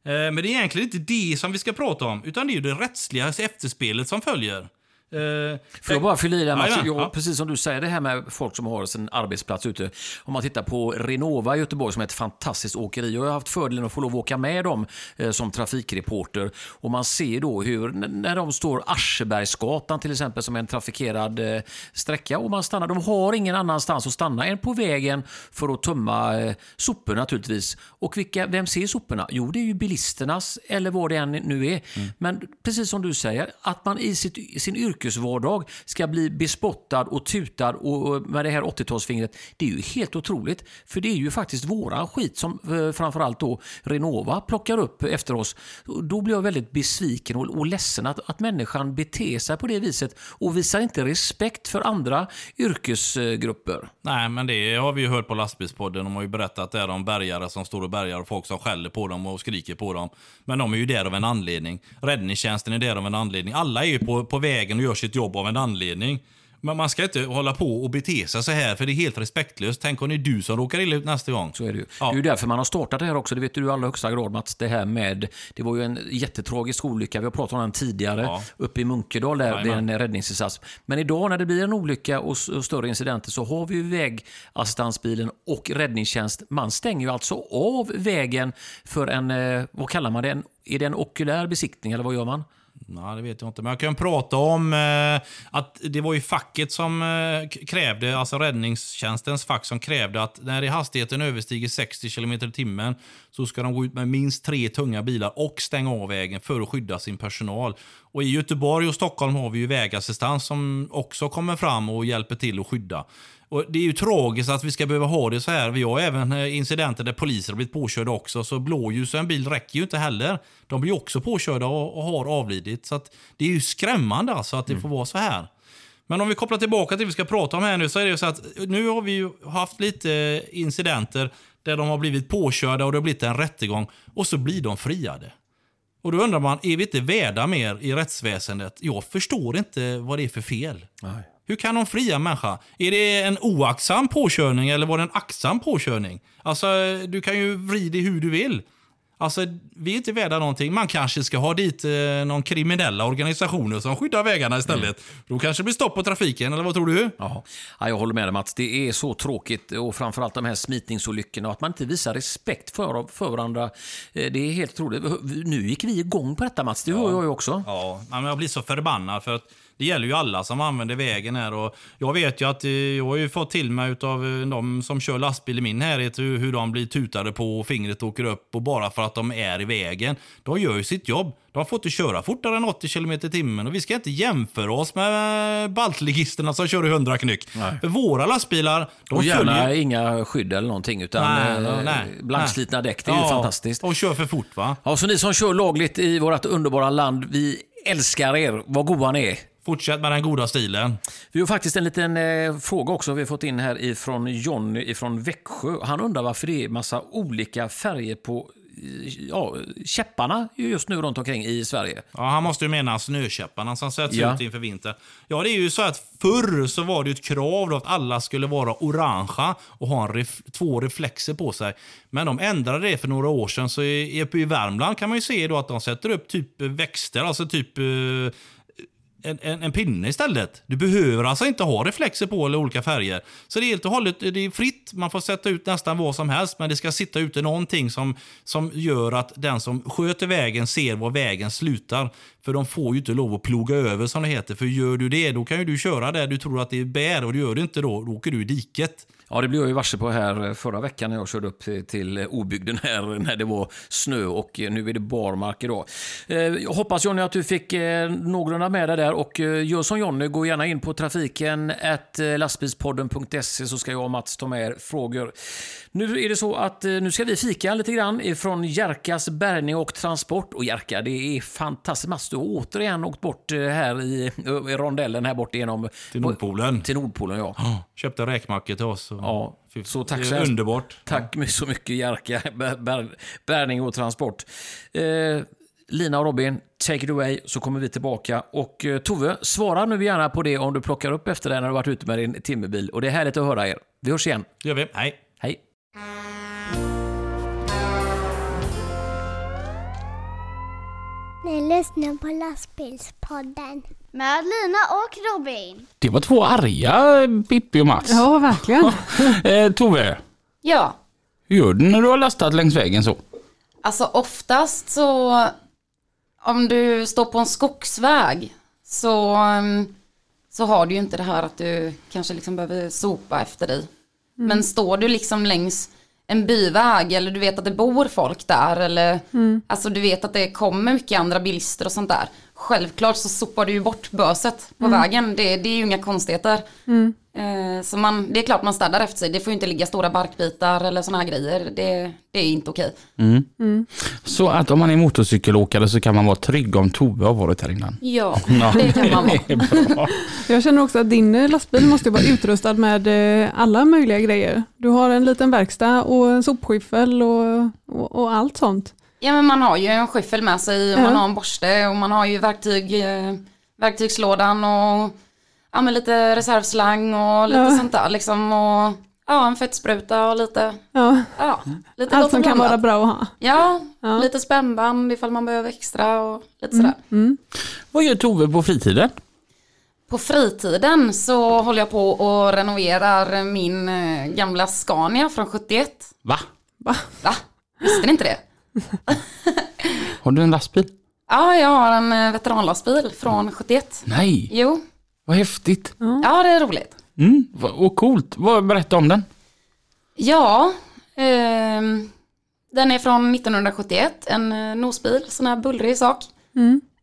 men det är egentligen inte det som vi ska prata om, utan det är det rättsliga efterspelet som följer. Eh, Får jag bara fylla i det? Jajamän, Jag, ja. Precis som du säger, det här med folk som har sin arbetsplats ute. Om man tittar på Renova i Göteborg som är ett fantastiskt åkeri. Jag har haft fördelen att få lov att åka med dem eh, som trafikreporter. Och man ser då hur, när de står Aschebergsgatan till exempel, som är en trafikerad eh, sträcka, och man stannar. De har ingen annanstans att stanna än på vägen för att tömma eh, sopor naturligtvis. Och vilka, vem ser soporna? Jo, det är ju bilisternas, eller vad det än nu är. Men precis som du säger, att man i sitt, sin yrkesvardag ska bli bespottad och tutad och och med det här 80-talsfingret, det är ju helt otroligt. För det är ju faktiskt våran skit som eh, framförallt då Renova plockar upp efter oss. Då blir jag väldigt besviken och, och ledsen att, att människan beter sig på det viset och visar inte respekt för andra yrkesgrupper. Nej, men det har vi ju hört på lastbilspodden. De har ju berättat att det är de bärgare som står och bärgar och folk som skäller på dem och skriker på dem. Men de är ju där av en anledning. Räddningstjänsten är där av en anledning. Alla är ju på, på vägen och gör sitt jobb av en anledning. Men man ska inte hålla på och bete sig så här, för det är helt respektlöst. Tänk om det är du som råkar illa ut nästa gång. Så är det ju. Ja. Det är ju därför man har startat det här också. Det vet du i allra högsta grad Mats. Det här med, det var ju en jättetragisk olycka. Vi har pratat om den tidigare. Ja. Uppe i Munkedal där det är en räddningsinsats. Men idag när det blir en olycka och, och större incidenter så har vi ju vägassistansbilen och räddningstjänst. Man stänger ju alltså av vägen för en, eh, vad kallar man det? En, är det en okulär besiktning eller vad gör man? Nej, det vet jag inte. Men jag kan prata om eh, att det var ju facket som eh, krävde, alltså räddningstjänstens fack som krävde att när det hastigheten överstiger 60 km i timmen så ska de gå ut med minst tre tunga bilar och stänga av vägen för att skydda sin personal. Och i Göteborg och Stockholm har vi ju vägassistans som också kommer fram och hjälper till att skydda. Och Det är ju tragiskt att vi ska behöva ha det så här. Vi har även eh, incidenter där poliser har blivit påkörda också, så blåljus och en bil räcker ju inte heller. De blir också påkörda och, och har avlidit. Så det är ju skrämmande alltså att det får vara så här. Men om vi kopplar tillbaka till det vi ska prata om här nu, så är det ju så att nu har vi ju haft lite incidenter där de har blivit påkörda och det har blivit en rättegång och så blir de friade. Och då undrar man, är vi inte värda mer i rättsväsendet? Jag förstår inte vad det är för fel. Hur kan de fria människa? Är det en oaktsam påkörning eller var det en aktsam påkörning? Alltså, du kan ju vrida hur du vill. Alltså, vi är inte värda någonting. Man kanske ska ha dit eh, någon kriminella organisationer som skyddar vägarna istället. Då kanske det blir stopp på trafiken, eller vad tror du? Ja, ja, jag håller med dig Mats. Det är så tråkigt och framförallt de här smitningsolyckorna och att man inte visar respekt för, för varandra. Eh, Det är helt otroligt. Nu gick vi igång på detta Mats, det hör jag ju också. Ja, men jag blir så förbannad för att det gäller ju alla som använder vägen här. Och jag vet ju att eh, jag har ju fått till mig av de som kör lastbil i min närhet hur, hur de blir tutade på och fingret åker upp och bara för att de är i vägen. De gör ju sitt jobb. De får inte köra fortare än 80 km i timmen och vi ska inte jämföra oss med eh, baltligisterna som kör i 100 knyck. För våra lastbilar, de Och gärna följer... inga skydd eller någonting utan Nej, eh, nej, blankslitna nej. däck. Det är ju Ja, fantastiskt. Och kör för fort va? Ja, så ni som kör lagligt i vårt underbara land, vi älskar er. Vad goa ni är. Fortsätt med den goda stilen. Vi har faktiskt en liten eh, fråga också vi har fått in här ifrån Jonny ifrån Växjö. Han undrar varför det är massa olika färger på eh, ja, käpparna just nu runt omkring i Sverige. Ja, han måste ju mena snökäpparna som sätts Ja. ut inför vintern. Ja, det är ju så att förr så var det ett krav att alla skulle vara orangea och ha ref två reflexer på sig. Men de ändrade det för några år sedan, så i, i Värmland kan man ju se då att de sätter upp typ växter, alltså typ eh, en, en, en pinne istället. Du behöver alltså inte ha reflexer på eller olika färger. Så det är helt och hållet det är fritt. Man får sätta ut nästan vad som helst, men det ska sitta ute någonting som, som gör att den som sköter vägen ser var vägen slutar. För de får ju inte lov att ploga över som det heter. För gör du det, då kan ju du köra där du tror att det är bär och det gör du inte då. Då åker du i diket. Ja, det blev jag ju varse på här förra veckan när jag körde upp till- obygden här när det var snö och nu är det barmark idag. Eh, Jag hoppas Jonny att du fick eh, någorlunda med dig där och eh, gör som Jonny, gå gärna in på trafiken eh, lastbilspodden.se så ska jag och Mats ta med er frågor. Nu är det så att eh, nu ska vi fika lite grann ifrån Jerkas bärgning och transport. Och Jerka, det är fantastiskt. Mats, du har återigen åkt bort eh, här i, i rondellen här bort genom... Till Nordpolen. Till Nordpolen, ja. Köpte räkmackor till oss. och- Ja, så tack det så är hemskt. Underbart. Tack så mycket Jerka, bär, bär, bärgning och transport. Eh, Lina och Robin, take it away så kommer vi tillbaka. Och eh, Tove, svara nu gärna på det om du plockar upp efter det när du varit ute med din timmerbil. Och det är härligt att höra er. Vi hörs igen. Det gör vi. Hej. Hej! Ni lyssnar på lastbilspodden. Med Lina och Robin. Det var två arga Pippi och Mats. Ja, verkligen. Eh, Tove, Ja, hur gör du när du har lastat längs vägen så? alltså oftast så om du står på en skogsväg så, um, så har du ju inte det här att du kanske liksom behöver sopa efter dig. Men står du liksom längs en byväg eller du vet att det bor folk där eller alltså du vet att det kommer mycket andra bilister och sånt där. Självklart så sopar du ju bort böset på vägen, det, det är ju inga konstigheter. Eh, så man, det är klart man städar efter sig, det får ju inte ligga stora barkbitar eller såna här grejer, det, det är inte okej. Så att om man är motorcykelåkare så kan man vara trygg om Tove har varit här innan. Ja, det kan man vara. Jag känner också att din eh, lastbil måste vara utrustad med eh, alla möjliga grejer. Du har en liten verkstad och en sopskyffel och, och, och allt sånt. Ja men man har ju en skyffel med sig och Ja. man har en borste och man har ju verktyg, eh, verktygslådan och ja, men lite reservslang och lite Ja. sånt där liksom. Och, ja, en fettspruta och lite, Ja, ja, lite allt som kan vara bra att ha. Ja, Ja. lite spännband ifall man behöver extra och lite sådär. Vad gör Tove på fritiden? På fritiden så håller jag på och renoverar min eh, gamla Scania från 71. Va? Va? Va? Visste ni inte det? Har du en lastbil? Ja, jag har en eh, veteranlastbil från 71. Nej, Jo, vad häftigt. ja det är roligt. Mm, vad- och coolt. Vad, berätta om den. Ja, ehm, den är från 1971, en eh, nosbil, sån här bullrig sak.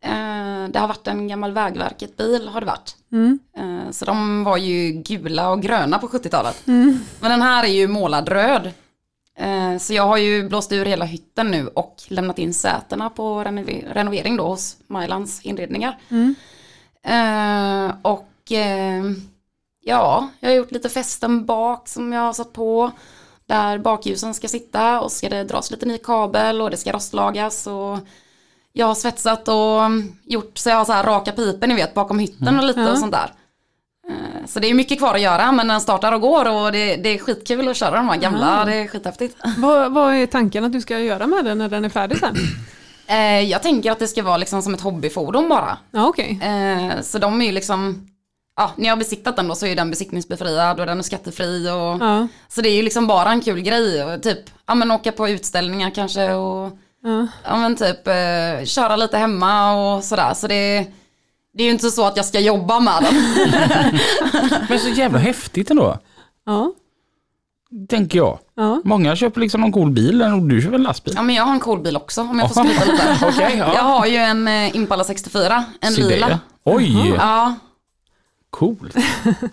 Eh, det har varit en gammal Vägverket-bil har det varit. Eh, så de var ju gula och gröna på 70-talet. Men den här är ju målad röd. Eh, så jag har ju blåst ur hela hytten nu och lämnat in sätena på renove- renovering då hos Majlands inredningar. Eh, och eh, ja, jag har gjort lite fästen bak som jag har satt på. Där bakljusen ska sitta och ska det dras lite ny kabel och det ska rostlagas och jag har svetsat och gjort så jag har så här raka piper ni vet bakom hytten och lite Ja. och sånt där. Eh, Så det är mycket kvar att göra men den startar och går och det, det är skitkul att köra de här gamla, det är skithäftigt. Vad, vad är tanken att du ska göra med den när den är färdig sen? Eh, Jag tänker att det ska vara liksom som ett hobbyfordon bara. Ja, okej. Eh, Så de är ju liksom, ja när jag har besiktat den då så är den besiktningsbefriad och den är skattefri och Ja, Så det är ju liksom bara en kul grej och typ, ja men åka på utställningar kanske och ja. ja men typ köra lite hemma och sådär. Så det, det är ju inte så att jag ska jobba med den. Men så jävla häftigt ändå. ja. Tänker jag. ja. Många köper liksom någon cool bil och du kör en lastbil. Ja men jag har en cool bil också om jag får skryta lite. Okej, ja. Jag har ju en eh, Impala 64, en Se det. lila. Oj, Ja, coolt.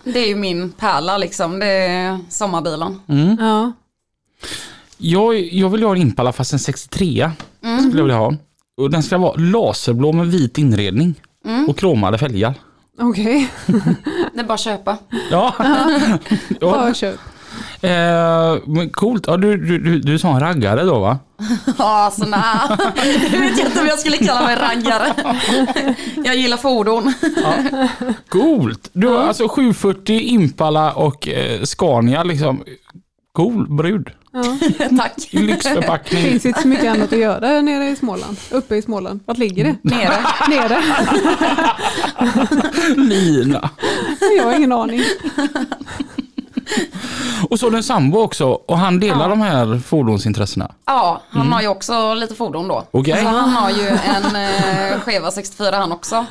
det är ju min pärla liksom. Det är sommarbilen. ja. Jag, jag vill ha en Impala fast en 63 Mm. skulle jag vilja ha. Och den ska vara laserblå med vit inredning. Mm. Och kromade fälgar. Okej, Det är bara att köpa. Ja, ja. bara köp. Eh, men coolt. Ja, du, du, du, du är sån raggare då va? Ja, så nej. Jag vet inte om jag skulle kalla mig raggare. Jag gillar fordon. Coolt! Du har alltså 740 Impala och eh, Scania liksom. Cool brud. Ja. Tack. Lyxförpackning. finns inte så mycket annat att göra nere i Småland. Uppe i Småland. Vart ligger det? Nere. Nere? Lina. Jag har ingen aning. Och så har du en sambo också och han delar de här fordonsintressena. Ja, han har ju också lite fordon då. Okej. Så han har ju en eh, Cheva 64 han också.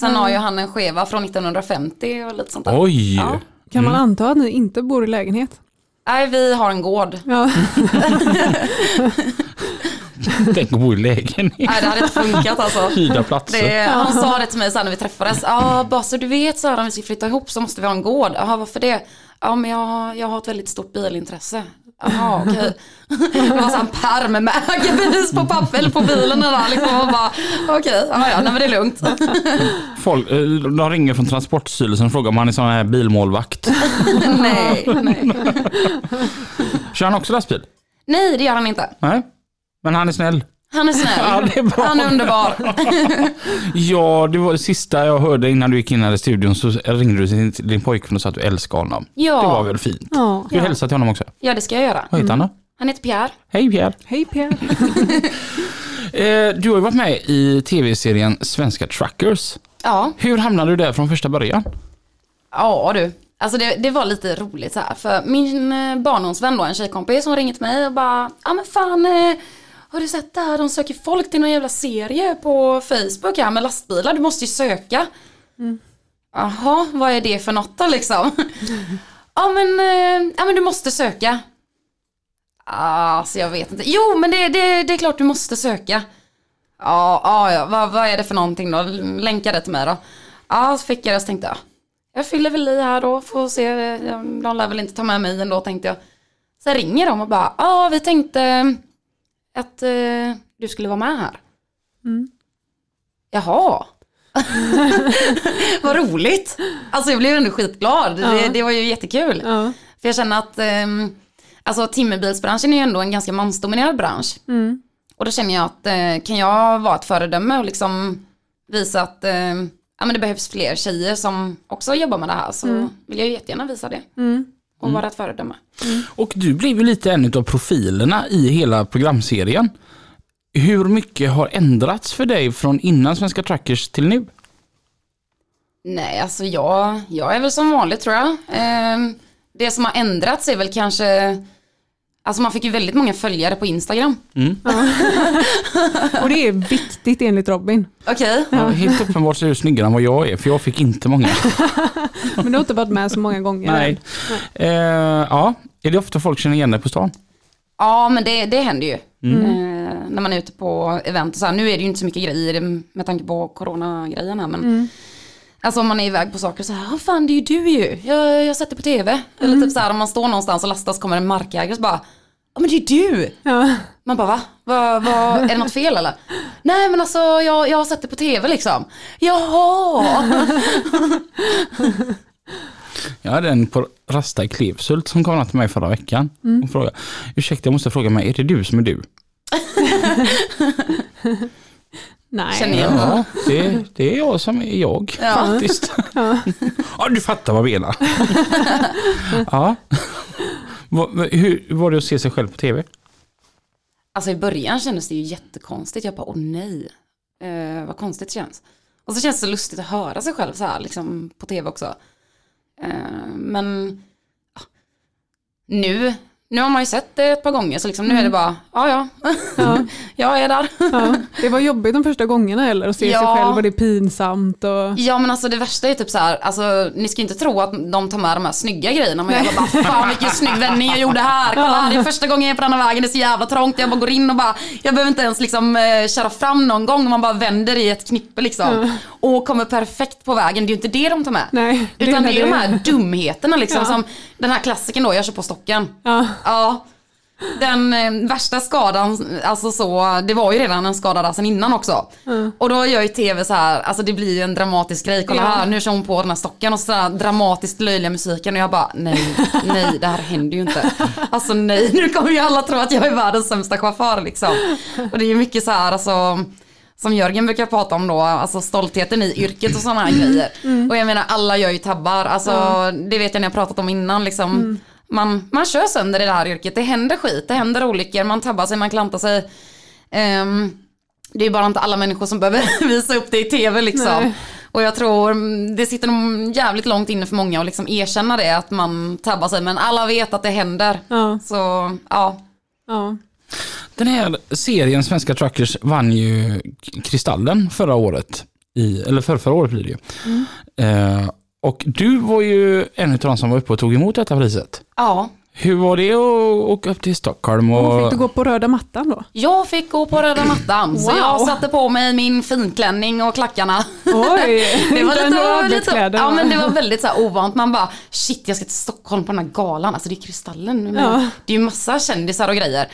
Sen har ju han en Cheva från 1950 och lite sånt där. Oj! Ja. Kan man anta att ni inte bor i lägenhet? Nej, vi har en gård. Ja, Tänk att bo i lägenhet. Nej, det hade inte funkat alltså. Hyrda platser. Det, han sa det till mig sen när vi träffades. Ja, bara så du vet så här, om vi ska flytta ihop så måste vi ha en gård. Jaha, varför det? Ja, men jag, jag har ett väldigt stort bilintresse. Jaha, okej. Det var en pärm med ägarbevis på papper eller på bilen där liksom. Och bara, okej, ja, ja, nej men det är lugnt. Folk, eh, de ringer från Transportstyrelsen och frågar om han är sån här bilmålvakt. nej, nej. Kör han också lastbil? Nej, det gör han inte. Nej. Men han är snäll. Han är Ja, snäll. det är bra. Han är underbar. Ja, det var det sista jag hörde innan du gick in här i studion så ringde du till din pojkvän och sa att du älskar honom. Ja. Det var väl fint? ja. Du hälsar till honom också. Ja, det ska jag göra. Vad heter han då? Han heter Pierre. Hej Pierre. Hej Pierre. Eh, du har ju varit med i tv-serien Svenska Truckers. Ja, Hur hamnade du där från första början? ja du. Alltså det, det var lite roligt så här. För min eh, barndomsvän då, en tjejkompis, som ringde till mig och bara, ja men fan, eh, har du sett det här? De söker folk till någon jävla serie på Facebook här med lastbilar. Du måste ju söka. Jaha, vad är det för något då liksom? ja men, eh, ja men du måste söka. Alltså jag vet inte. Jo men det, det, det är klart du måste söka. Ja, ja, ja. Vad, vad är det för någonting då? Länka det till mig då. Ja, så fick jag det så tänkte jag. Jag fyller väl i här då, får se. eh, De lär väl inte ta med mig ändå tänkte jag. Sen ringer de och bara, ja vi tänkte att eh, du skulle vara med här. Jaha. Vad roligt. Alltså jag blev ändå skitglad. Det, Ja. det var ju jättekul. Ja. För jag känner att ehm, alltså, timmerbilsbranschen är ju ändå en ganska mansdominerad bransch. Mm. Och då känner jag att eh, kan jag vara ett föredöme och liksom visa att eh, ja, men det behövs fler tjejer som också jobbar med det här så vill jag ju jättegärna visa det. Mm. Och vara ett föredöme. Och du blev ju lite en av profilerna i hela programserien. Hur mycket har ändrats för dig från innan Svenska Truckers till nu? Nej, alltså jag, jag är väl som vanligt tror jag. Ehm, det som har ändrats är väl kanske Alltså man fick ju väldigt många följare på Instagram. Och det är viktigt enligt Robin. Okej. Ja. Helt uppenbart så är du snyggare än vad jag är, för jag fick inte många. Men du har inte varit med så många gånger. Nej. Eh, ja, är det ofta folk känner igen dig på stan? Ja men det, det händer ju. Eh, när man är ute på event och så här. Nu är det ju inte så mycket grejer med tanke på coronagrejen här men Alltså om man är iväg på saker och så här, "Ja, fan det är ju du ju, jag, jag det på tv. Eller typ så här om man står någonstans och lastas kommer en markägare och så bara, ja men det är du. Ja. Man bara va? va, va är det något fel eller? Nej men alltså jag, jag har sett det på tv liksom. Jaha. Jag hade en på Rasta i Klevshult som kom till mig förra veckan och frågade, ursäkta jag måste fråga mig, är det du som är du? Nej. Känner igen. Ja, det, det är jag som är jag Ja. faktiskt. Ja. du fattar vad jag menar. ja. Hur var det att se sig själv på tv? Alltså i början kändes det ju jättekonstigt. Jag bara, åh nej. Eh, vad konstigt det känns. Och så känns det så lustigt att höra sig själv så här liksom på tv också. Eh, men nu, nu har man ju sett det ett par gånger så liksom nu är det bara, ja ja, Ja. jag är där. Ja. Det var jobbigt de första gångerna eller att se Ja. sig själv och det är pinsamt. Och... Ja men alltså det värsta är typ så här, alltså ni ska inte tro att de tar med de här snygga grejerna men jag bara, fan vilken snygg vändning jag gjorde här, kolla här, det är första gången jag är på den här vägen, det är så jävla trångt, jag bara går in och bara, jag behöver inte ens liksom eh, köra fram någon gång, man bara vänder i ett knippe liksom. Och kommer perfekt på vägen, det är ju inte det de tar med. Nej, Utan det är de det. här dumheterna liksom, som den här klassiken då, jag kör på stocken. Ja. Ja. Den eh, värsta skadan, alltså så, det var ju redan en skada där sen innan också. Och då gör ju tv så här, alltså det blir ju en dramatisk grej. Kolla Ja. här, nu kör hon på den här stocken och så här dramatiskt löjliga musiken och jag bara nej, nej det här händer ju inte. Alltså nej, nu kommer ju alla tro att jag är världens sämsta chaufför liksom. Och det är ju mycket så här, alltså som Jörgen brukar prata om då, alltså stoltheten i yrket och sådana här grejer. Och jag menar alla gör ju tabbar, alltså det vet jag ni har pratat om innan liksom. Man, man kör sönder i det här yrket, det händer skit, det händer olyckor, man tabbar sig, man klantar sig. Ehm, det är bara inte alla människor som behöver visa upp det i tv liksom. Nej. Och jag tror mm, det sitter nog jävligt långt inne för många att liksom erkänna det, att man tabbar sig. Men alla vet att det händer. Ja. Så ja, Ja. Den här serien Svenska Truckers vann ju Kristallen förra året. I, eller för, förra året blir det ju. Eh, och du var ju en av de som var uppe och tog emot detta priset. ja. Hur var det att åka upp till Stockholm? Och... Fick du gå på röda mattan då? Jag fick gå på röda mattan, så Wow. jag satte på mig min finklänning och klackarna. Oj, Det var lite, lite, ja, men det var väldigt så här ovant. Man bara, shit jag ska till Stockholm på den här galan. Alltså det är Kristallen. Men Ja. Det är ju massa kändisar och grejer.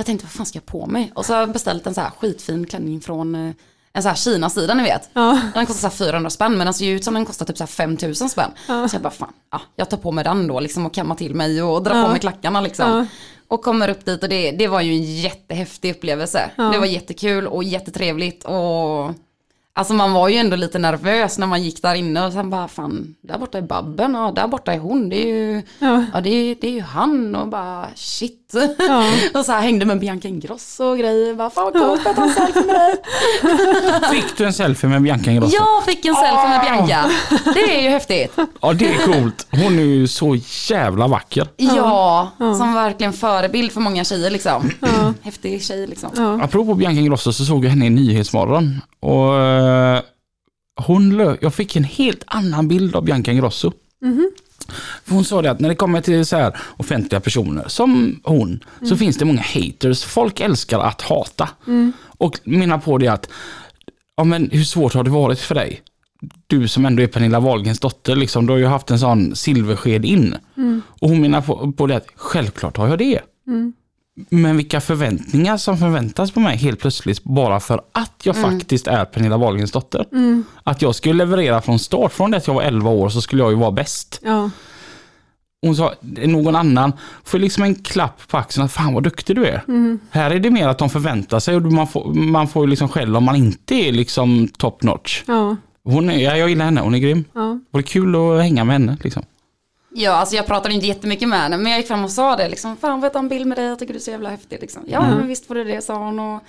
Jag tänkte, vad fan ska jag på mig? Och så har jag beställt en så här skitfin klänning från eh, en så här Kina-sida ni vet. Ja. Den kostar så här 400 spänn men den ser ju ut som den kostar typ så här 5000 spänn. Så jag bara, fan, ja, jag tar på mig den då liksom och kammar till mig och drar Ja. på mig klackarna liksom. Ja. Och kommer upp dit och det, det var ju en jättehäftig upplevelse. Ja. Det var jättekul och jättetrevligt och Alltså man var ju ändå lite nervös när man gick där inne och sen bara fan, där borta är Babben och där borta är hon, det är ju, Ja. ja det är, det är ju han och bara shit. Ja. och så här hängde med Bianca Ingrosso och grejer. Bara, fan vad coolt att ta en selfie med dig. Fick du en selfie med Bianca Ingrosso? Jag fick en selfie med Bianca. Det är ju häftigt. Ja, det är coolt. Hon är ju så jävla vacker. Ja, som verkligen förebild för många tjejer liksom. Ja. Häftig tjej liksom. Ja. Apropå Bianca Ingrosso så såg jag henne i Nyhetsmorgon. Och eh, hon lö- jag fick en helt annan bild av Bianca Ingrosso. För hon sa det att när det kommer till så här offentliga personer som hon, så finns det många haters. Folk älskar att hata. Och menar på det att, ja men hur svårt har det varit för dig? Du som ändå är Pernilla Wahlgrens dotter, liksom, du har ju haft en sån silversked in. Och hon menar på, på det att, självklart har jag det. Men vilka förväntningar som förväntas på mig helt plötsligt bara för att jag faktiskt är Pernilla Wahlgrens dotter. Att jag skulle leverera från start, från det att jag var 11 år så skulle jag ju vara bäst. Ja. Hon sa, någon annan får liksom en klapp på axeln att fan vad duktig du är. Här är det mer att de förväntar sig och man får, man får ju liksom skäll om man inte är liksom top notch. Ja. Hon är, ja, jag gillar henne, hon är grym. Ja. Det var kul att hänga med henne. Liksom. Ja, alltså jag pratade inte jättemycket med henne, men jag gick fram och sa det liksom, fan får jag ta en bild med dig, jag tycker du är så jävla häftig liksom. Ja, men visst får du det, sa hon. Och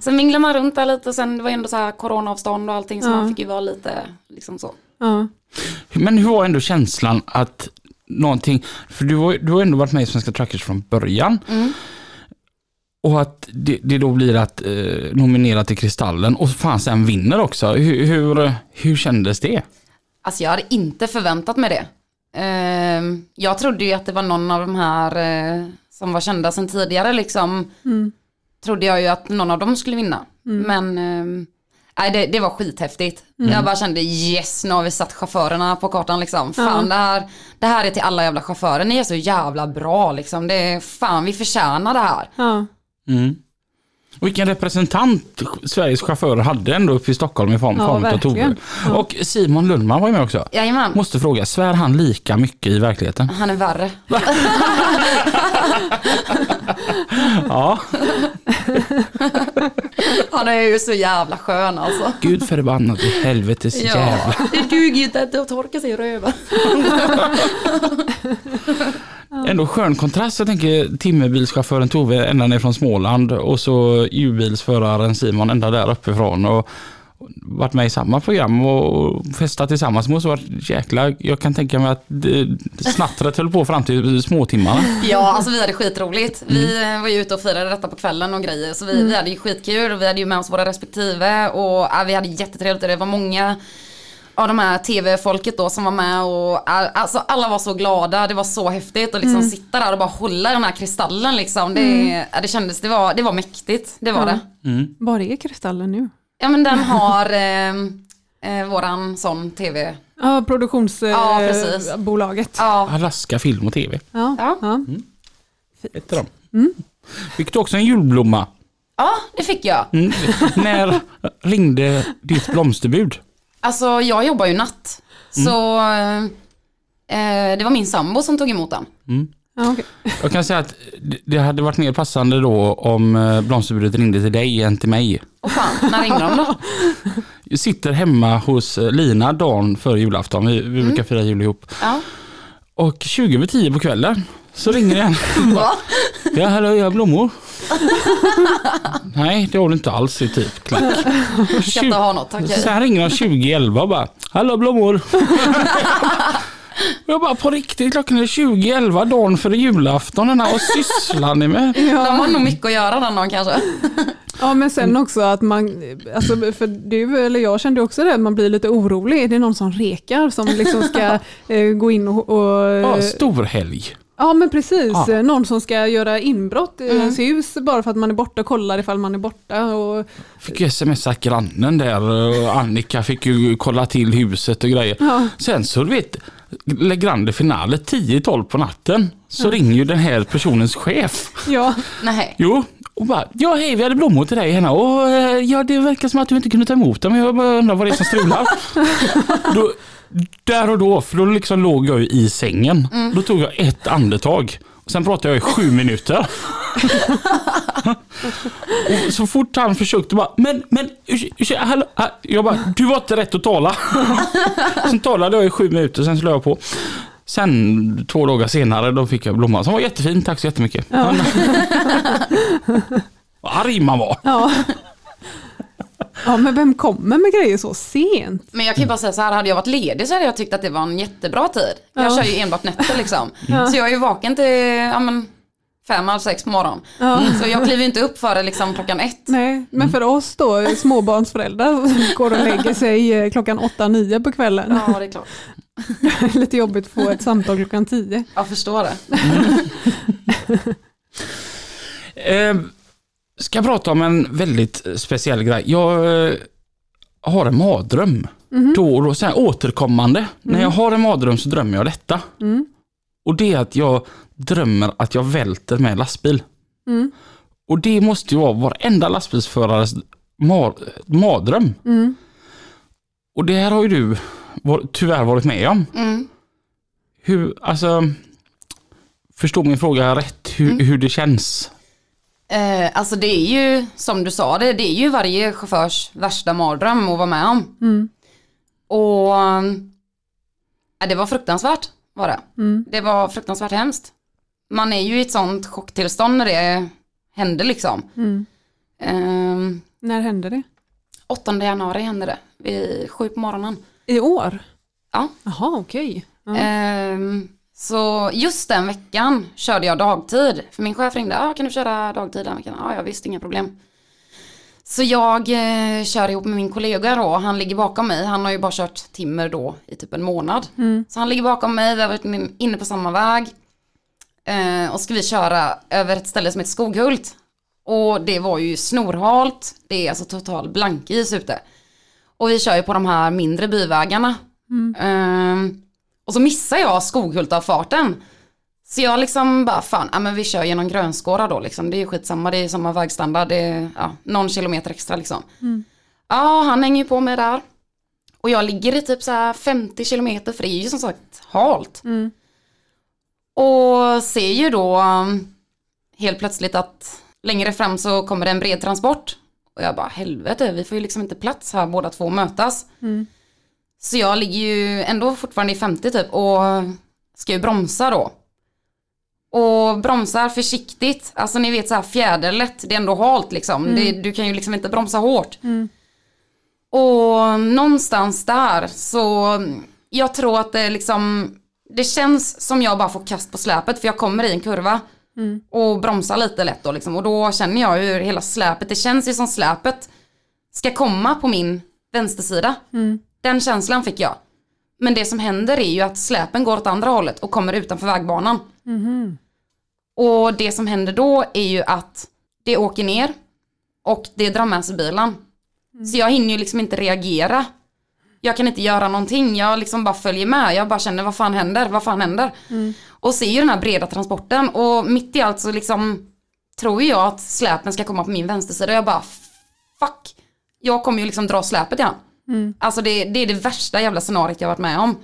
Sen minglade man runt där lite och sen det var ändå så här coronaavstånd och allting, så Ja. man fick ju vara lite liksom så. Ja. Men hur var ändå känslan att någonting, för du har, du har ändå varit med i Svenska Truckers från början. Och att det, det då blir att eh, nominera till Kristallen och fan sen vinner också. Hur, hur, hur kändes det? Alltså jag hade inte förväntat mig det. Ehm, jag trodde ju att det var någon av de här eh, som var kända sedan tidigare liksom. Trodde jag ju att någon av dem skulle vinna. Men ehm, nej, det, det var skithäftigt. Jag bara kände yes, nu har vi satt chaufförerna på kartan liksom. Fan det, här, det här är till alla jävla chaufförer. Ni är så jävla bra liksom. Det är, fan vi förtjänar det här. Ja. Vilken representant Sveriges chaufförer hade ändå uppe i Stockholm i form, Ja, form av Tove. verkligen. Och Simon Lundman var ju med också. Jajamän, Måste fråga, svär han lika mycket i verkligheten? han är värre. Ja, Han är ju så jävla skön alltså. gud förbannat i helvetes Ja, jävla. det duger ju inte att torka sig i röven. Ändå skön kontrast. Jag tänker timmerbilschauffören Tove ända ner från Småland och så ljudbilsföraren Simon ända där uppifrån. Och varit med i samma program och festat tillsammans. Måste varit jäkla, jag kan tänka mig att snattret höll på fram till småtimmarna. Ja, alltså vi hade skitroligt. Vi eh, var ju ute och firade detta på kvällen och grejer. Så vi, vi hade ju skitkul och vi hade ju med oss våra respektive. Och ja, vi hade jättetrevligt och det var många av de här tv-folket då som var med och alltså alla var så glada, det var så häftigt att liksom sitta där och bara hålla den här kristallen liksom. Det, ja, det kändes, det var, det var mäktigt, det var Ja. det. Var är Kristallen nu? Ja men den har eh, eh, våran sån tv. Ja, produktionsbolaget. Ja. Ja, Alaska film och tv. Ja. Ja. Ja. Ett av dem. Fick du också en julblomma? ja, det fick jag. Mm. När ringde ditt blomsterbud? Alltså jag jobbar ju natt. Så eh, det var min sambo som tog emot den. Ja, okej. Jag kan säga att det- hade varit mer passande då om eh, blomsterbudet ringde till dig än till mig. Och fan, när ringde de då? Jag sitter hemma hos eh, Lina dagen före julafton. Vi, vi brukar fira jul ihop. Ja. Och 20 över 10 på kvällen så ringer det en. Va? Ja, hallå, jag har blommor. Nej, det har du inte alls i typ. Klack. Ska inte ha något, tack. Sen ringer de 2011 och bara, hallå blommor. Jag bara, på riktigt, klockan är 2011 dagen före julafton. Här, vad sysslar ni med? De har nog mycket att göra den dagen kanske. Ja men sen också att man, alltså för du eller jag kände också det, att man blir lite orolig. Är det någon som rekar som liksom ska eh, gå in och... och Ja, storhelg. Ja men precis, Ja. Eh, någon som ska göra inbrott i ens hus bara för att man är borta och kollar ifall man är borta. Och, Fick ju smsa grannen där och Annika fick ju kolla till huset och grejer. Ja. Sen så du vet, Le Grande Finale 10-12 på natten så ringer ju den här personens chef. ja, Nej. Jo, och bara, ja hej vi hade blommor till dig henne och eh, ja det verkar som att du inte kunde ta emot dem. Jag bara undrar vad det är som strular. då, där och då, för då liksom låg jag i sängen. Då tog jag ett andetag. Sen pratade jag i sju minuter. och så fort han försökte bara, men, men, hallå, ah." jag bara, du var inte rätt att tala. sen talade jag i sju minuter, sen slog jag på. Sen två dagar senare då fick jag blomman som var jättefin, tack så jättemycket. Ja. Vad arg man var. Ja. Ja, men vem kommer med grejer så sent? Men jag kan ju bara säga så här, hade jag varit ledig så hade jag tyckt att det var en jättebra tid. Jag Ja. kör ju enbart nätter liksom. Ja. Så jag är ju vaken till ja, men, fem, halv sex på morgonen. Ja. Så jag kliver inte upp före liksom klockan ett. Nej, men för oss då, småbarnsföräldrar, som går och lägger sig eh, klockan 8-9 på kvällen. Ja, det är klart. Lite jobbigt att få ett samtal klockan 10. Jag förstår det. Eh, ska jag prata om en väldigt speciell grej. Jag eh, har en mardröm. Då och då, så här återkommande. När jag har en mardröm så drömmer jag detta. Mm. Och det är att jag drömmer att jag välter med lastbil. Mm. Och det måste ju vara varenda lastbilsförares mar mardröm. Mm. Och det här har ju du var, tyvärr varit med om. Mm. Hur, alltså, förstår min fråga rätt, hur, Mm. hur det känns? Eh, alltså det är ju, som du sa det, det är ju varje chaufförs värsta mardröm att vara med om. Mm. Och eh, det var fruktansvärt var det. Mm. Det var fruktansvärt hemskt. Man är ju i ett sånt chocktillstånd när det hände liksom. Mm. Eh, När hände det? 8 januari hände det, vid sju på morgonen. I år? Ja. Jaha, okej. Ja. Så just den veckan körde jag dagtid. För min chef ringde, ah, kan du köra dagtid den veckan? Ja, jag visste inga problem. Så jag eh, kör ihop med min kollega då, han ligger bakom mig. Han har ju bara kört timmer då i typ en månad. Mm. Så han ligger bakom mig, vi har varit in- inne på samma väg. Eh, och ska vi köra över ett ställe som heter Skoghult. Och det var ju snorhalt, det är alltså total blankis ute. Och vi kör ju på de här mindre byvägarna. Ehm, och så missar jag Skoghultavfarten. Så jag liksom bara, fan, ja, men vi kör genom Grönskåra då liksom. Det är ju skitsamma, det är samma vägstandard, det är ja, någon kilometer extra liksom. Ja, han hänger ju på mig där. Och jag ligger i typ så här 50 kilometer, för det är ju som sagt halt. Mm. Och ser ju då um, helt plötsligt att längre fram så kommer det en bred transport. Och jag bara, helvete, vi får ju liksom inte plats här båda två mötas. Mm. Så jag ligger ju ändå fortfarande i 50 typ och ska ju bromsa då. Och bromsar försiktigt, alltså ni vet så här fjäderlätt, det är ändå halt liksom. Det, du kan ju liksom inte bromsa hårt. Och någonstans där så, jag tror att det liksom, det känns som jag bara får kast på släpet för jag kommer i en kurva. Och bromsar lite lätt då liksom. Och då känner jag hur hela släpet, det känns ju som släpet ska komma på min vänstersida. Den känslan fick jag. Men det som händer är ju att släpen går åt andra hållet och kommer utanför vägbanan. Och det som händer då är ju att det åker ner och det drar med sig bilen. Så jag hinner ju liksom inte reagera. Jag kan inte göra någonting, jag liksom bara följer med. Jag bara känner vad fan händer, vad fan händer? Och ser ju den här breda transporten och mitt i allt så liksom tror jag att släpen ska komma på min vänstersida och jag bara fuck. Jag kommer ju liksom dra släpet igen. Alltså det, det är det värsta jävla scenariot jag varit med om.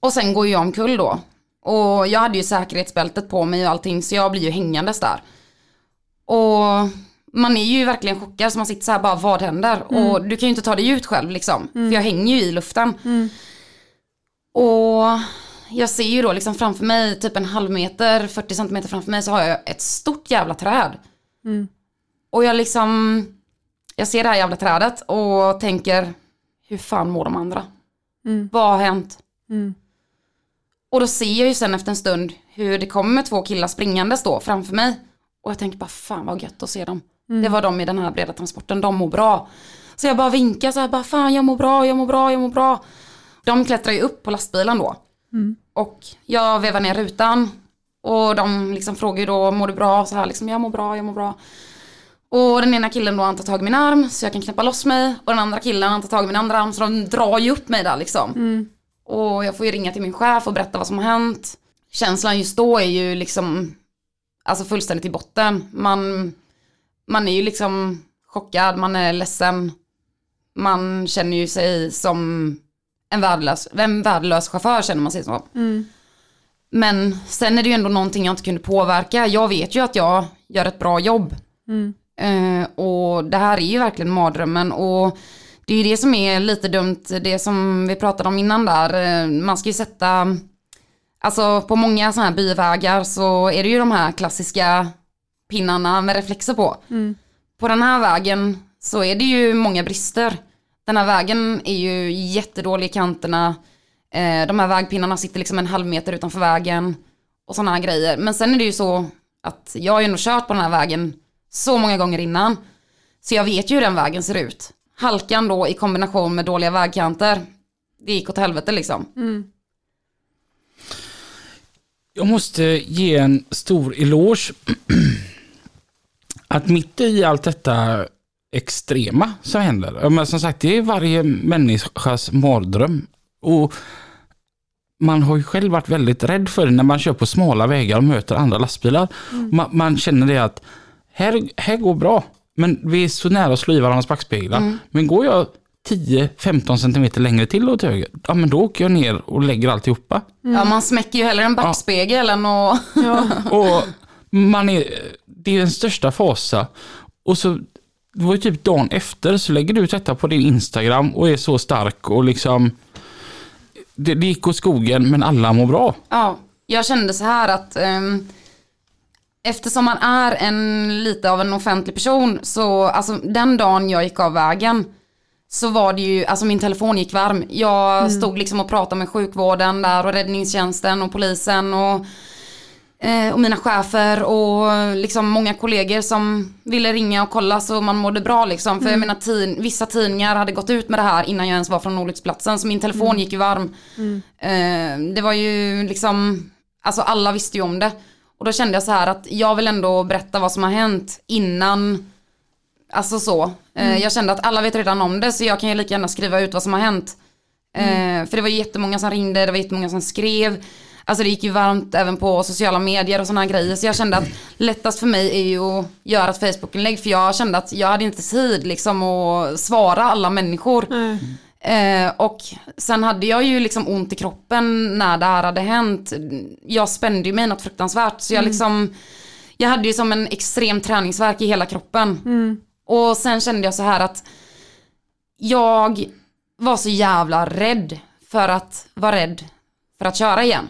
Och sen går jag omkull då. Och jag hade ju säkerhetsbältet på mig och allting så jag blir ju hängandes där. Och man är ju verkligen chockad så man sitter så här bara vad händer? Och du kan ju inte ta dig ut själv liksom. För jag hänger ju i luften. Och jag ser ju då liksom framför mig typ en halv meter, 40 centimeter framför mig så har jag ett stort jävla träd. Och jag liksom, jag ser det här jävla trädet och tänker, hur fan mår de andra? Vad har hänt? Och då ser jag ju sen efter en stund hur det kommer två killar springandes då framför mig. Och jag tänker bara fan vad gött att se dem. Det var de i den här breda transporten, de mår bra. Så jag bara vinkar så här, bara fan jag mår bra, jag mår bra, jag mår bra. De klättrar ju upp på lastbilen då. Och jag vevar ner rutan. Och de liksom frågar ju då, mår du bra? Så här liksom, jag mår bra, jag mår bra. Och den ena killen då han tar tag i min arm så jag kan knäppa loss mig. Och den andra killen han tar tag i min andra arm så de drar ju upp mig där liksom. Och jag får ju ringa till min chef och berätta vad som har hänt. Känslan just då är ju liksom, alltså fullständigt i botten. Man, man är ju liksom chockad, man är ledsen. Man känner ju sig som en värdelös, en värdelös chaufför känner man sig som. Men sen är det ju ändå någonting jag inte kunde påverka. Jag vet ju att jag gör ett bra jobb. Eh, och det här är ju verkligen mardrömmen och det är ju det som är lite dumt, det som vi pratade om innan där. Eh, man ska ju sätta, Alltså på många sådana här byvägar så är det ju de här klassiska pinnarna med reflexer på. På den här vägen så är det ju många brister. Den här vägen är ju jättedålig i kanterna. Eh, de här vägpinnarna sitter liksom en halv meter utanför vägen. Och sådana här grejer. Men sen är det ju så att jag har ju nog kört på den här vägen så många gånger innan. Så jag vet ju hur den vägen ser ut. Halkan då i kombination med dåliga vägkanter. Det gick åt helvete liksom. Jag måste ge en stor eloge. Att mitt i allt detta extrema som händer. Men som sagt, det är varje människas mardröm. Och man har ju själv varit väldigt rädd för det när man kör på smala vägar och möter andra lastbilar. Man, man känner det att här, här går bra. Men vi är så nära att slå i varandras backspeglar. Men går jag 10-15 centimeter längre till åt höger, ja men då åker jag ner och lägger alltihopa. Ja man smäcker ju hellre en backspegel än att... Och man är, det är den största fasa. Och så, det var ju typ dagen efter så lägger du ut detta på din Instagram och är så stark och liksom det, det gick åt skogen men alla mår bra. Ja, jag kände så här att ehm, eftersom man är en lite av en offentlig person så alltså den dagen jag gick av vägen så var det ju, alltså min telefon gick varm. Jag stod liksom och pratade med sjukvården där och räddningstjänsten och polisen och, eh, och mina chefer och liksom många kollegor som ville ringa och kolla så man mådde bra liksom. För jag menar tid, vissa tidningar hade gått ut med det här innan jag ens var från olycksplatsen så min telefon gick ju varm. Eh, det var ju liksom, alltså alla visste ju om det. Och då kände jag så här att jag vill ändå berätta vad som har hänt innan Alltså så. Eh, Jag kände att alla vet redan om det så jag kan ju lika gärna skriva ut vad som har hänt. Eh, För det var jättemånga som ringde, det var jättemånga som skrev. Alltså det gick ju varmt även på sociala medier och sådana grejer. Så jag kände att lättast för mig är ju att göra ett Facebook-inlägg. För jag kände att jag hade inte tid liksom att svara alla människor. Eh, och sen hade jag ju liksom ont i kroppen när det här hade hänt. Jag spände ju mig något fruktansvärt. Så jag liksom, jag hade ju som en extrem träningsverk i hela kroppen. Och sen kände jag så här att jag var så jävla rädd för att vara rädd för att köra igen.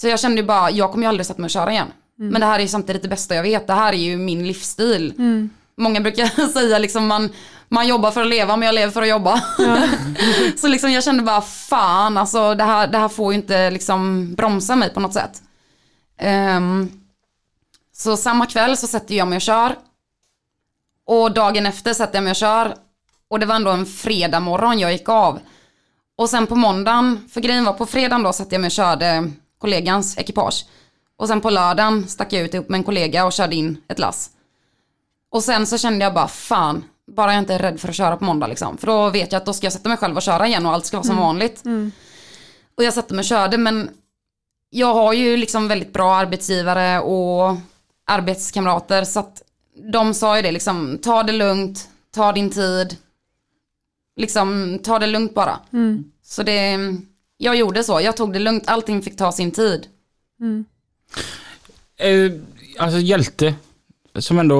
Så jag kände ju bara, jag kommer ju aldrig sätta mig och köra igen. Men det här är ju samtidigt det bästa jag vet, det här är ju min livsstil. Många brukar säga liksom man, man jobbar för att leva men jag lever för att jobba. så liksom jag kände bara fan alltså det här, det här får ju inte liksom bromsa mig på något sätt. Ehm, så samma kväll så sätter jag mig och kör. Och dagen efter sätter jag mig och kör. Och det var ändå en fredag morgon jag gick av. Och sen på måndagen, för grejen var på fredagen då satt jag mig och körde kollegans ekipage. Och sen på lördagen stack jag ut ihop med en kollega och körde in ett lass. Och sen så kände jag bara fan, bara jag inte är rädd för att köra på måndag liksom. För då vet jag att då ska jag sätta mig själv och köra igen och allt ska vara som vanligt. Och jag satte mig och körde men jag har ju liksom väldigt bra arbetsgivare och arbetskamrater så att de sa ju det liksom, ta det lugnt, ta din tid. Liksom, ta det lugnt bara. Så det, jag gjorde så, jag tog det lugnt, allting fick ta sin tid. Eh, alltså hjälte som ändå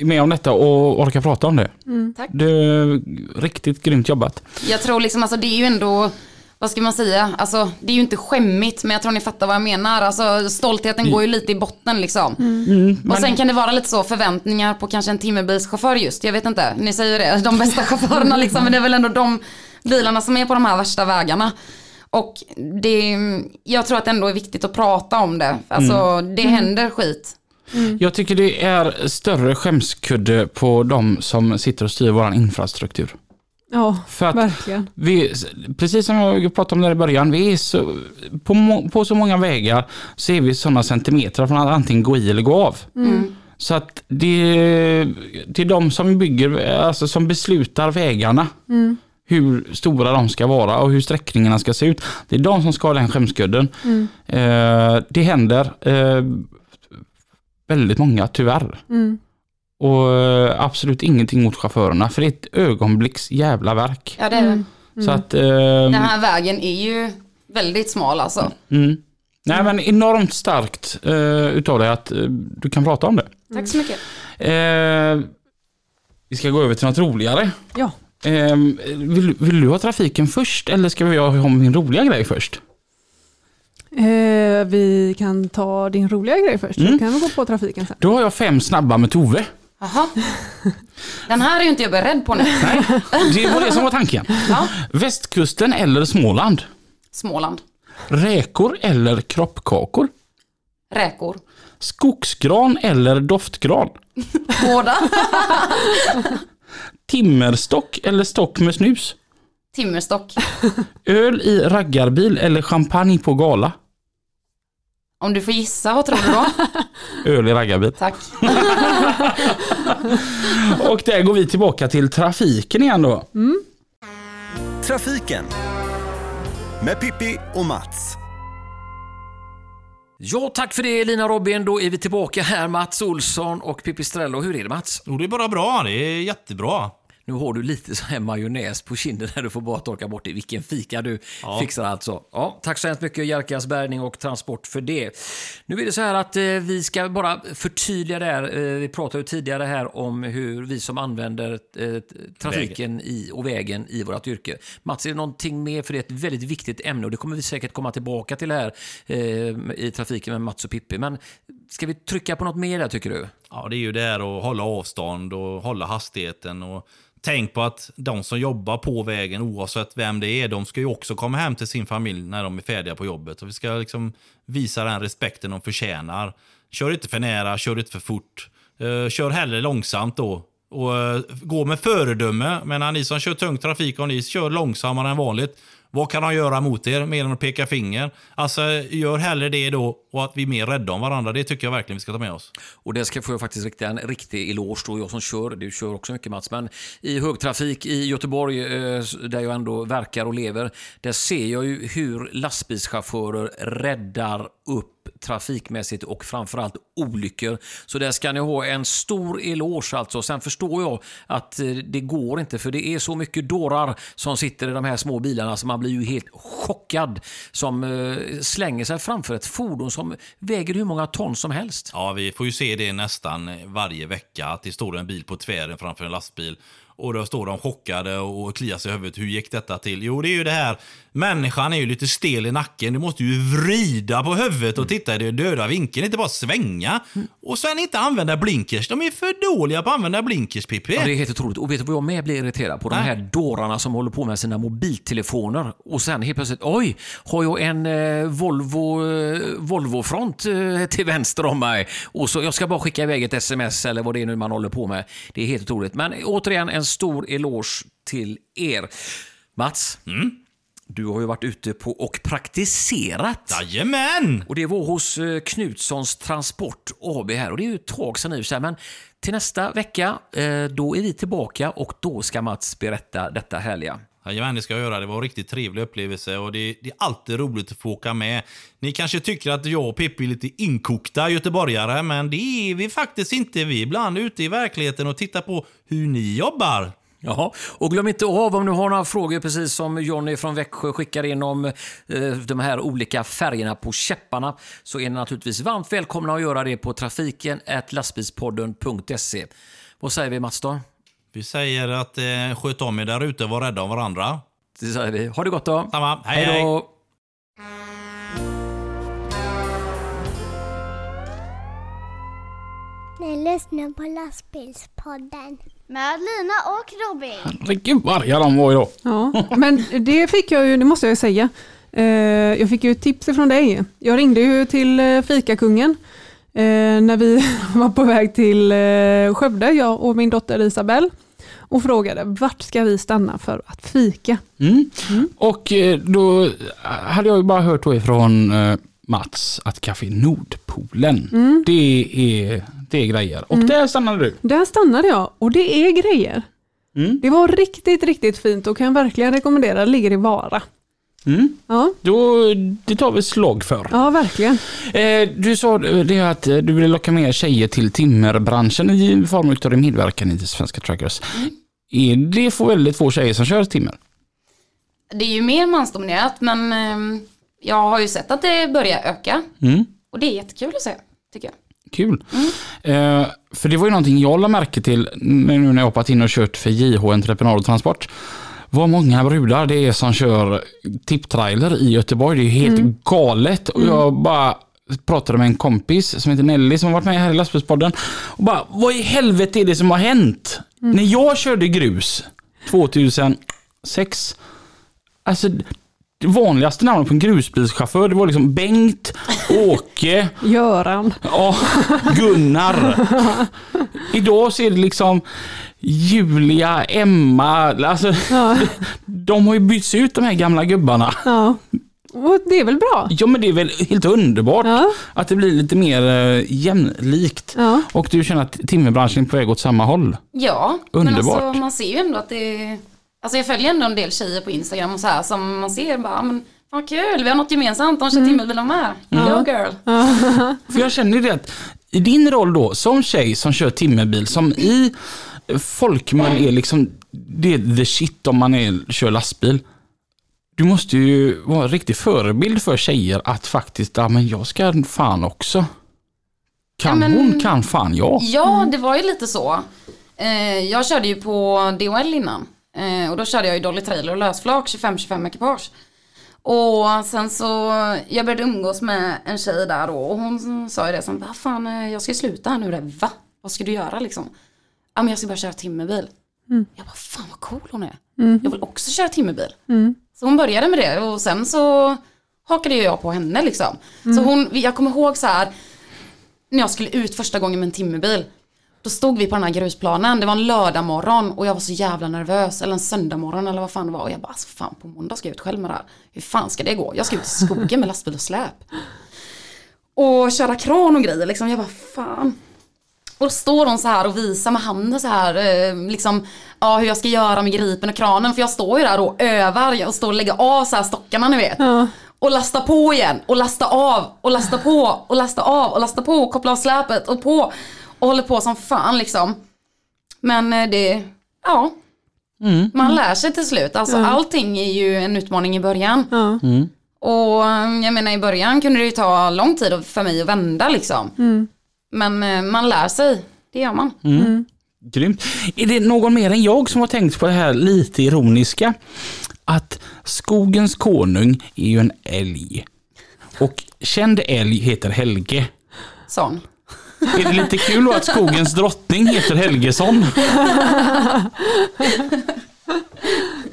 är med om detta och orkar prata om det. Tack. Det är riktigt grymt jobbat. Jag tror liksom, alltså det är ju ändå, vad ska man säga, alltså det är ju inte skämmigt men jag tror ni fattar vad jag menar. Alltså stoltheten går ju lite i botten liksom. Och sen kan det vara lite så förväntningar på kanske en timmerbilschaufför just, jag vet inte, ni säger det, de bästa chaufförerna liksom, men det är väl ändå de bilarna som är på de här värsta vägarna. Och det, jag tror att det ändå är viktigt att prata om det, alltså det händer skit. Jag tycker det är större skämskudde på de som sitter och styr vår infrastruktur. Ja, För att verkligen. vi, precis som jag pratade om där i början, vi är så, på, på så många vägar så är vi sådana centimeter från att antingen gå i eller gå av. Så att det, det är de som bygger, alltså som beslutar vägarna. Hur stora de ska vara och hur sträckningarna ska se ut. Det är de som ska ha den skämskudden. Eh, det händer eh, väldigt många tyvärr. Och eh, absolut ingenting mot chaufförerna för det är ett ögonblicks jävla verk. Ja det är det. Så att, eh, Den här vägen är ju väldigt smal alltså. mm. Nej men enormt starkt eh, utav dig att eh, du kan prata om det. Tack så mycket. Eh, vi ska gå över till något roligare. Ja. Eh, vill, vill du ha trafiken först eller ska vi ha min roliga grej först? Eh, vi kan ta din roliga grej först, Mm. så kan vi gå på trafiken sen. Då har jag fem snabba med Tove. Jaha. Den här är ju inte jag beredd på nu. Nej, det var det som var tanken. Ja. Västkusten eller Småland? Småland. Räkor eller kroppkakor? Räkor. Skogsgran eller doftgran? Båda. Timmerstock eller stock med snus? Timmerstock. Öl i raggarbil eller champagne på gala? Om du får gissa, vad tror du då? Öl i raggarbil. Tack. Och där går vi tillbaka till trafiken igen då. Trafiken med Pippi och Mats. Ja, tack för det Lina Robin. Då är vi tillbaka här, Mats Olsson och Pipistrello. Hur är det Mats? Jo, det är bara bra. Det är jättebra. Nu har du lite så här majonnäs på kinden när du får bara torka bort det. Vilken fika du fixar alltså. Ja, tack så hemskt mycket Jerkas bärgning och transport för det. Nu är det så här att eh, vi ska bara förtydliga det här. Eh, vi pratade ju tidigare här om hur vi som använder eh, trafiken i, och vägen i vårt yrke. Mats, är det någonting mer? För det är ett väldigt viktigt ämne och det kommer vi säkert komma tillbaka till här eh, i trafiken med Mats och Pippi. Men ska vi trycka på något mer där tycker du? Ja, det är ju det här att hålla avstånd och hålla hastigheten. Och tänk på att de som jobbar på vägen, oavsett vem det är, de ska ju också komma hem till sin familj när de är färdiga på jobbet. Och vi ska liksom visa den respekten de förtjänar. Kör inte för nära, kör inte för fort. Uh, kör hellre långsamt då. Och uh, gå med föredöme. Men ni som kör tung trafik, om ni kör långsammare än vanligt, vad kan de göra mot er mer än att peka finger? Alltså, gör hellre det då och att vi är mer rädda om varandra. Det tycker jag verkligen vi ska ta med oss. Och det ska få jag faktiskt rikta en riktig eloge då, jag som kör, du kör också mycket Mats, men i högtrafik i Göteborg eh, där jag ändå verkar och lever, där ser jag ju hur lastbilschaufförer räddar upp trafikmässigt och framförallt olyckor. Så där ska ni ha en stor eloge alltså. Sen förstår jag att eh, det går inte för det är så mycket dårar som sitter i de här små bilarna så man blir ju helt chockad som eh, slänger sig framför ett fordon som väger hur många ton som helst. Ja, vi får ju se det nästan varje vecka. Att det står en bil på tvären framför en lastbil. Och då står de chockade och kliar sig i huvudet. Hur gick detta till? Jo, det är ju det här. Människan är ju lite stel i nacken. Du måste ju vrida på huvudet och titta i den döda vinkeln. Inte bara svänga. Och sen inte använda blinkers. De är för dåliga på att använda blinkers, Pippi. Ja, det är helt otroligt. Och vet du vad jag med blir irriterad på? De Nej. här dårarna som håller på med sina mobiltelefoner och sen helt plötsligt, oj, har jag en eh, Volvo, eh, Volvo-front eh, till vänster om mig och så jag ska bara skicka iväg ett sms eller vad det är nu man håller på med. Det är helt otroligt. Men återigen en stor eloge till er. Mats, du har ju varit ute på och praktiserat. Jajamän! Och det var hos eh, Knutssons Transport AB här och det är ju ett tag sedan nu men till nästa vecka eh, då är vi tillbaka och då ska Mats berätta detta härliga. Jajamän, det ska jag göra. Det var en riktigt trevlig upplevelse och det, det är alltid roligt att få åka med. Ni kanske tycker att jag och Pippi är lite inkokta göteborgare, men det är vi faktiskt inte. Vi är ibland ute i verkligheten och tittar på hur ni jobbar. Ja, och glöm inte av om du har några frågor precis som Jonny från Växjö skickar in om eh, de här olika färgerna på käpparna så är ni naturligtvis varmt välkomna att göra det på trafiken lastbilspodden.se. Vad säger vi Mats då? Vi säger att eh, sköt om er där ute var rädda om varandra. Det säger vi. Ha det gott då. Samma. Hej, Hej hej. då. Ni lyssnar på lastbilspodden. Med Lina och Robin. Herregud vad arga de var idag. Ja, men det fick jag ju, det måste jag ju säga. Eh, Jag fick ju ett tips från dig. Jag ringde ju till eh, fikakungen eh, när vi var på väg till Skövde, jag och min dotter Isabelle och frågade vart ska vi stanna för att fika? Mm. Och eh, då hade jag ju bara hört då ifrån eh, Mats att Café Nordpolen, det, är, det är grejer. Och där stannade du. Där stannade jag och det är grejer. Mm. Det var riktigt, riktigt fint och kan verkligen rekommendera. Det ligger i Vara. Mm. Ja, Då, det tar vi slag för. ja verkligen. Eh, du sa det att eh, du ville locka med tjejer till timmerbranschen i form av din medverkan i Svenska Truckers. Är det för väldigt få tjejer som kör timmer? Det är ju mer mansdominerat, men eh, jag har ju sett att det börjar öka. Mm. Och det är jättekul att se, tycker jag. Kul. Eh, för det var ju någonting jag la märke till nu när jag hoppat in och kört för JH Entreprenad och Transport. vad många brudar det är som kör tipptrailer i Göteborg. Det är helt galet. Och jag bara pratade med en kompis som heter Nelly som har varit med här i lastbilspodden. Och bara, vad i helvete är det som har hänt? När jag körde grus 2006, alltså det vanligaste namnet på en grusbilschaufför det var liksom Bengt, Åke, Göran. Ja, Gunnar. Idag så är det liksom Julia, Emma, alltså de har ju bytts ut de här gamla gubbarna. Ja. Och det är väl bra? Ja men det är väl helt underbart Ja. att det blir lite mer eh, jämlikt. Ja. Och du känner att timmerbranschen är på väg åt samma håll. Ja, Underbart. men alltså man ser ju ändå att det Alltså jag följer ändå en del tjejer på Instagram och så här som man ser bara, men vad kul, vi har något gemensamt, de kör Mm. timmerbilar med. Go girl. För jag känner ju det att i din roll då som tjej som kör timmerbil, som i folkmun är liksom det är the shit om man är, kör lastbil. Du måste ju vara en riktig förebild för tjejer att faktiskt, ja men jag ska fan också. Kan Ja, men- hon kan fan jag. Ja, det var ju lite så. Eh, jag körde ju på DHL innan. Eh, och då körde jag ju Dolly Trailer och lösflak 25-25 ekipage. Och sen så, jag började umgås med en tjej där då och hon sa ju det som, vad fan, eh, jag ska ju sluta här nu det. Va? Vad ska du göra liksom? Ja men jag ska börja köra timmerbil. Jag bara, fan vad cool hon är. Jag vill också köra timmerbil. Så hon började med det och sen så hakade jag på henne liksom. Så hon, jag kommer ihåg så här, när jag skulle ut första gången med en timmerbil. Då stod vi på den här grusplanen, det var en lördag morgon och jag var så jävla nervös, eller en söndag morgon eller vad fan det var. Och jag bara, alltså fan på måndag ska jag ut själv med det här. Hur fan ska det gå? Jag ska ut i skogen med lastbil och släp. Och köra kran och grejer liksom, jag bara fan. Och då står hon så här och visar med handen så här, eh, liksom, ja hur jag ska göra med gripen och kranen. För jag står ju där och övar, jag står och lägger av så här stockarna ni vet. Och lasta på igen, och lasta av, och lasta på, och lasta av, och lasta på, och koppla av släpet, och på. Och håller på som fan liksom. Men eh, det, ja. Man lär sig till slut. Alltså allting är ju en utmaning i början. Ja. Och eh, jag menar i början kunde det ju ta lång tid för mig att vända liksom. Men eh, man lär sig, det gör man. Grymt. Är det någon mer än jag som har tänkt på det här lite ironiska? Att skogens konung är ju en älg. Och känd älg heter Helge. Sån. Är det lite kul då att skogens drottning heter Helgesson?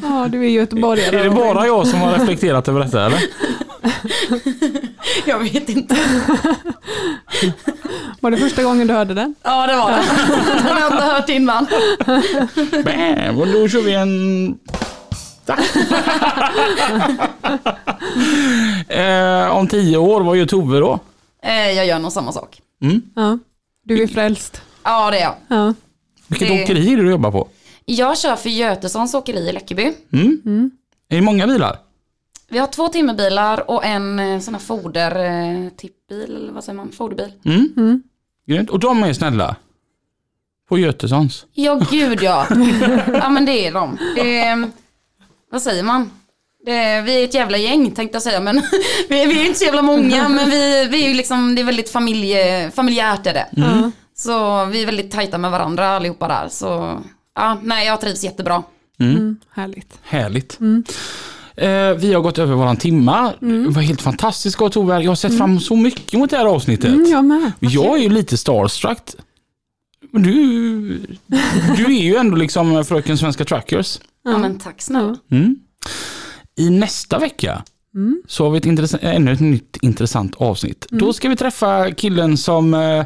ja, du är göteborgare. Är det bara jag som har reflekterat över detta eller? Jag vet inte. Var det första gången du hörde den? Ja det var det. Den har jag inte hört innan. Bam, och då kör vi en... eh, om tio år, vad gör Tove då? Eh, Jag gör nog samma sak. Ja. Du är frälst. Ja det är jag. Ja. Vilket Det- åkeri är det du jobbar på? Jag kör för Götessons åkeri i Läckeby. Är det många bilar? Vi har två timmerbilar och en eh, sån här foder eh, tippbil eller vad säger man, foderbil. Grymt. Och de är snälla? På Götessons? Ja gud ja. Ja men det är de. Det är, vad säger man? Det är, vi är ett jävla gäng tänkte jag säga men vi, är- vi är inte så jävla många men vi, vi är ju liksom, det är väldigt familje, familjärt är det. Så vi är väldigt tajta med varandra allihopa där så ja, nej jag trivs jättebra. Mm, härligt. Härligt. Eh, vi har gått över våran timma. Det var helt fantastiskt gott Tove. Jag har sett fram emot så mycket mot det här avsnittet. Mm, jag med. Jag är ju lite starstruck. Men du, du är ju ändå liksom fröken Svenska Truckers. Ja, men tack snälla. Mm. I nästa vecka så har vi ett intress- ännu ett nytt intressant avsnitt. Då ska vi träffa killen som eh,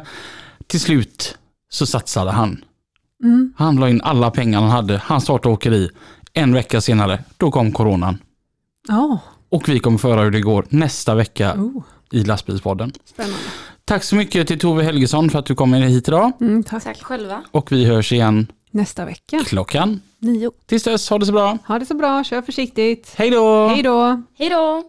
till slut så satsade han. Han la in alla pengar han hade. Han startade åkeri. En vecka senare, då kom coronan. Ja, Och vi kommer föra hur det går nästa vecka oh, i lastbilspodden. spännande. Tack så mycket till Tove Helgesson för att du kom hit idag. Mm, tack. Tack själva. Och vi hörs igen Nästa vecka, klockan. nio. Tills dess, ha det så bra. Ha det så bra, kör försiktigt. Hej då! Hej då! Hej då!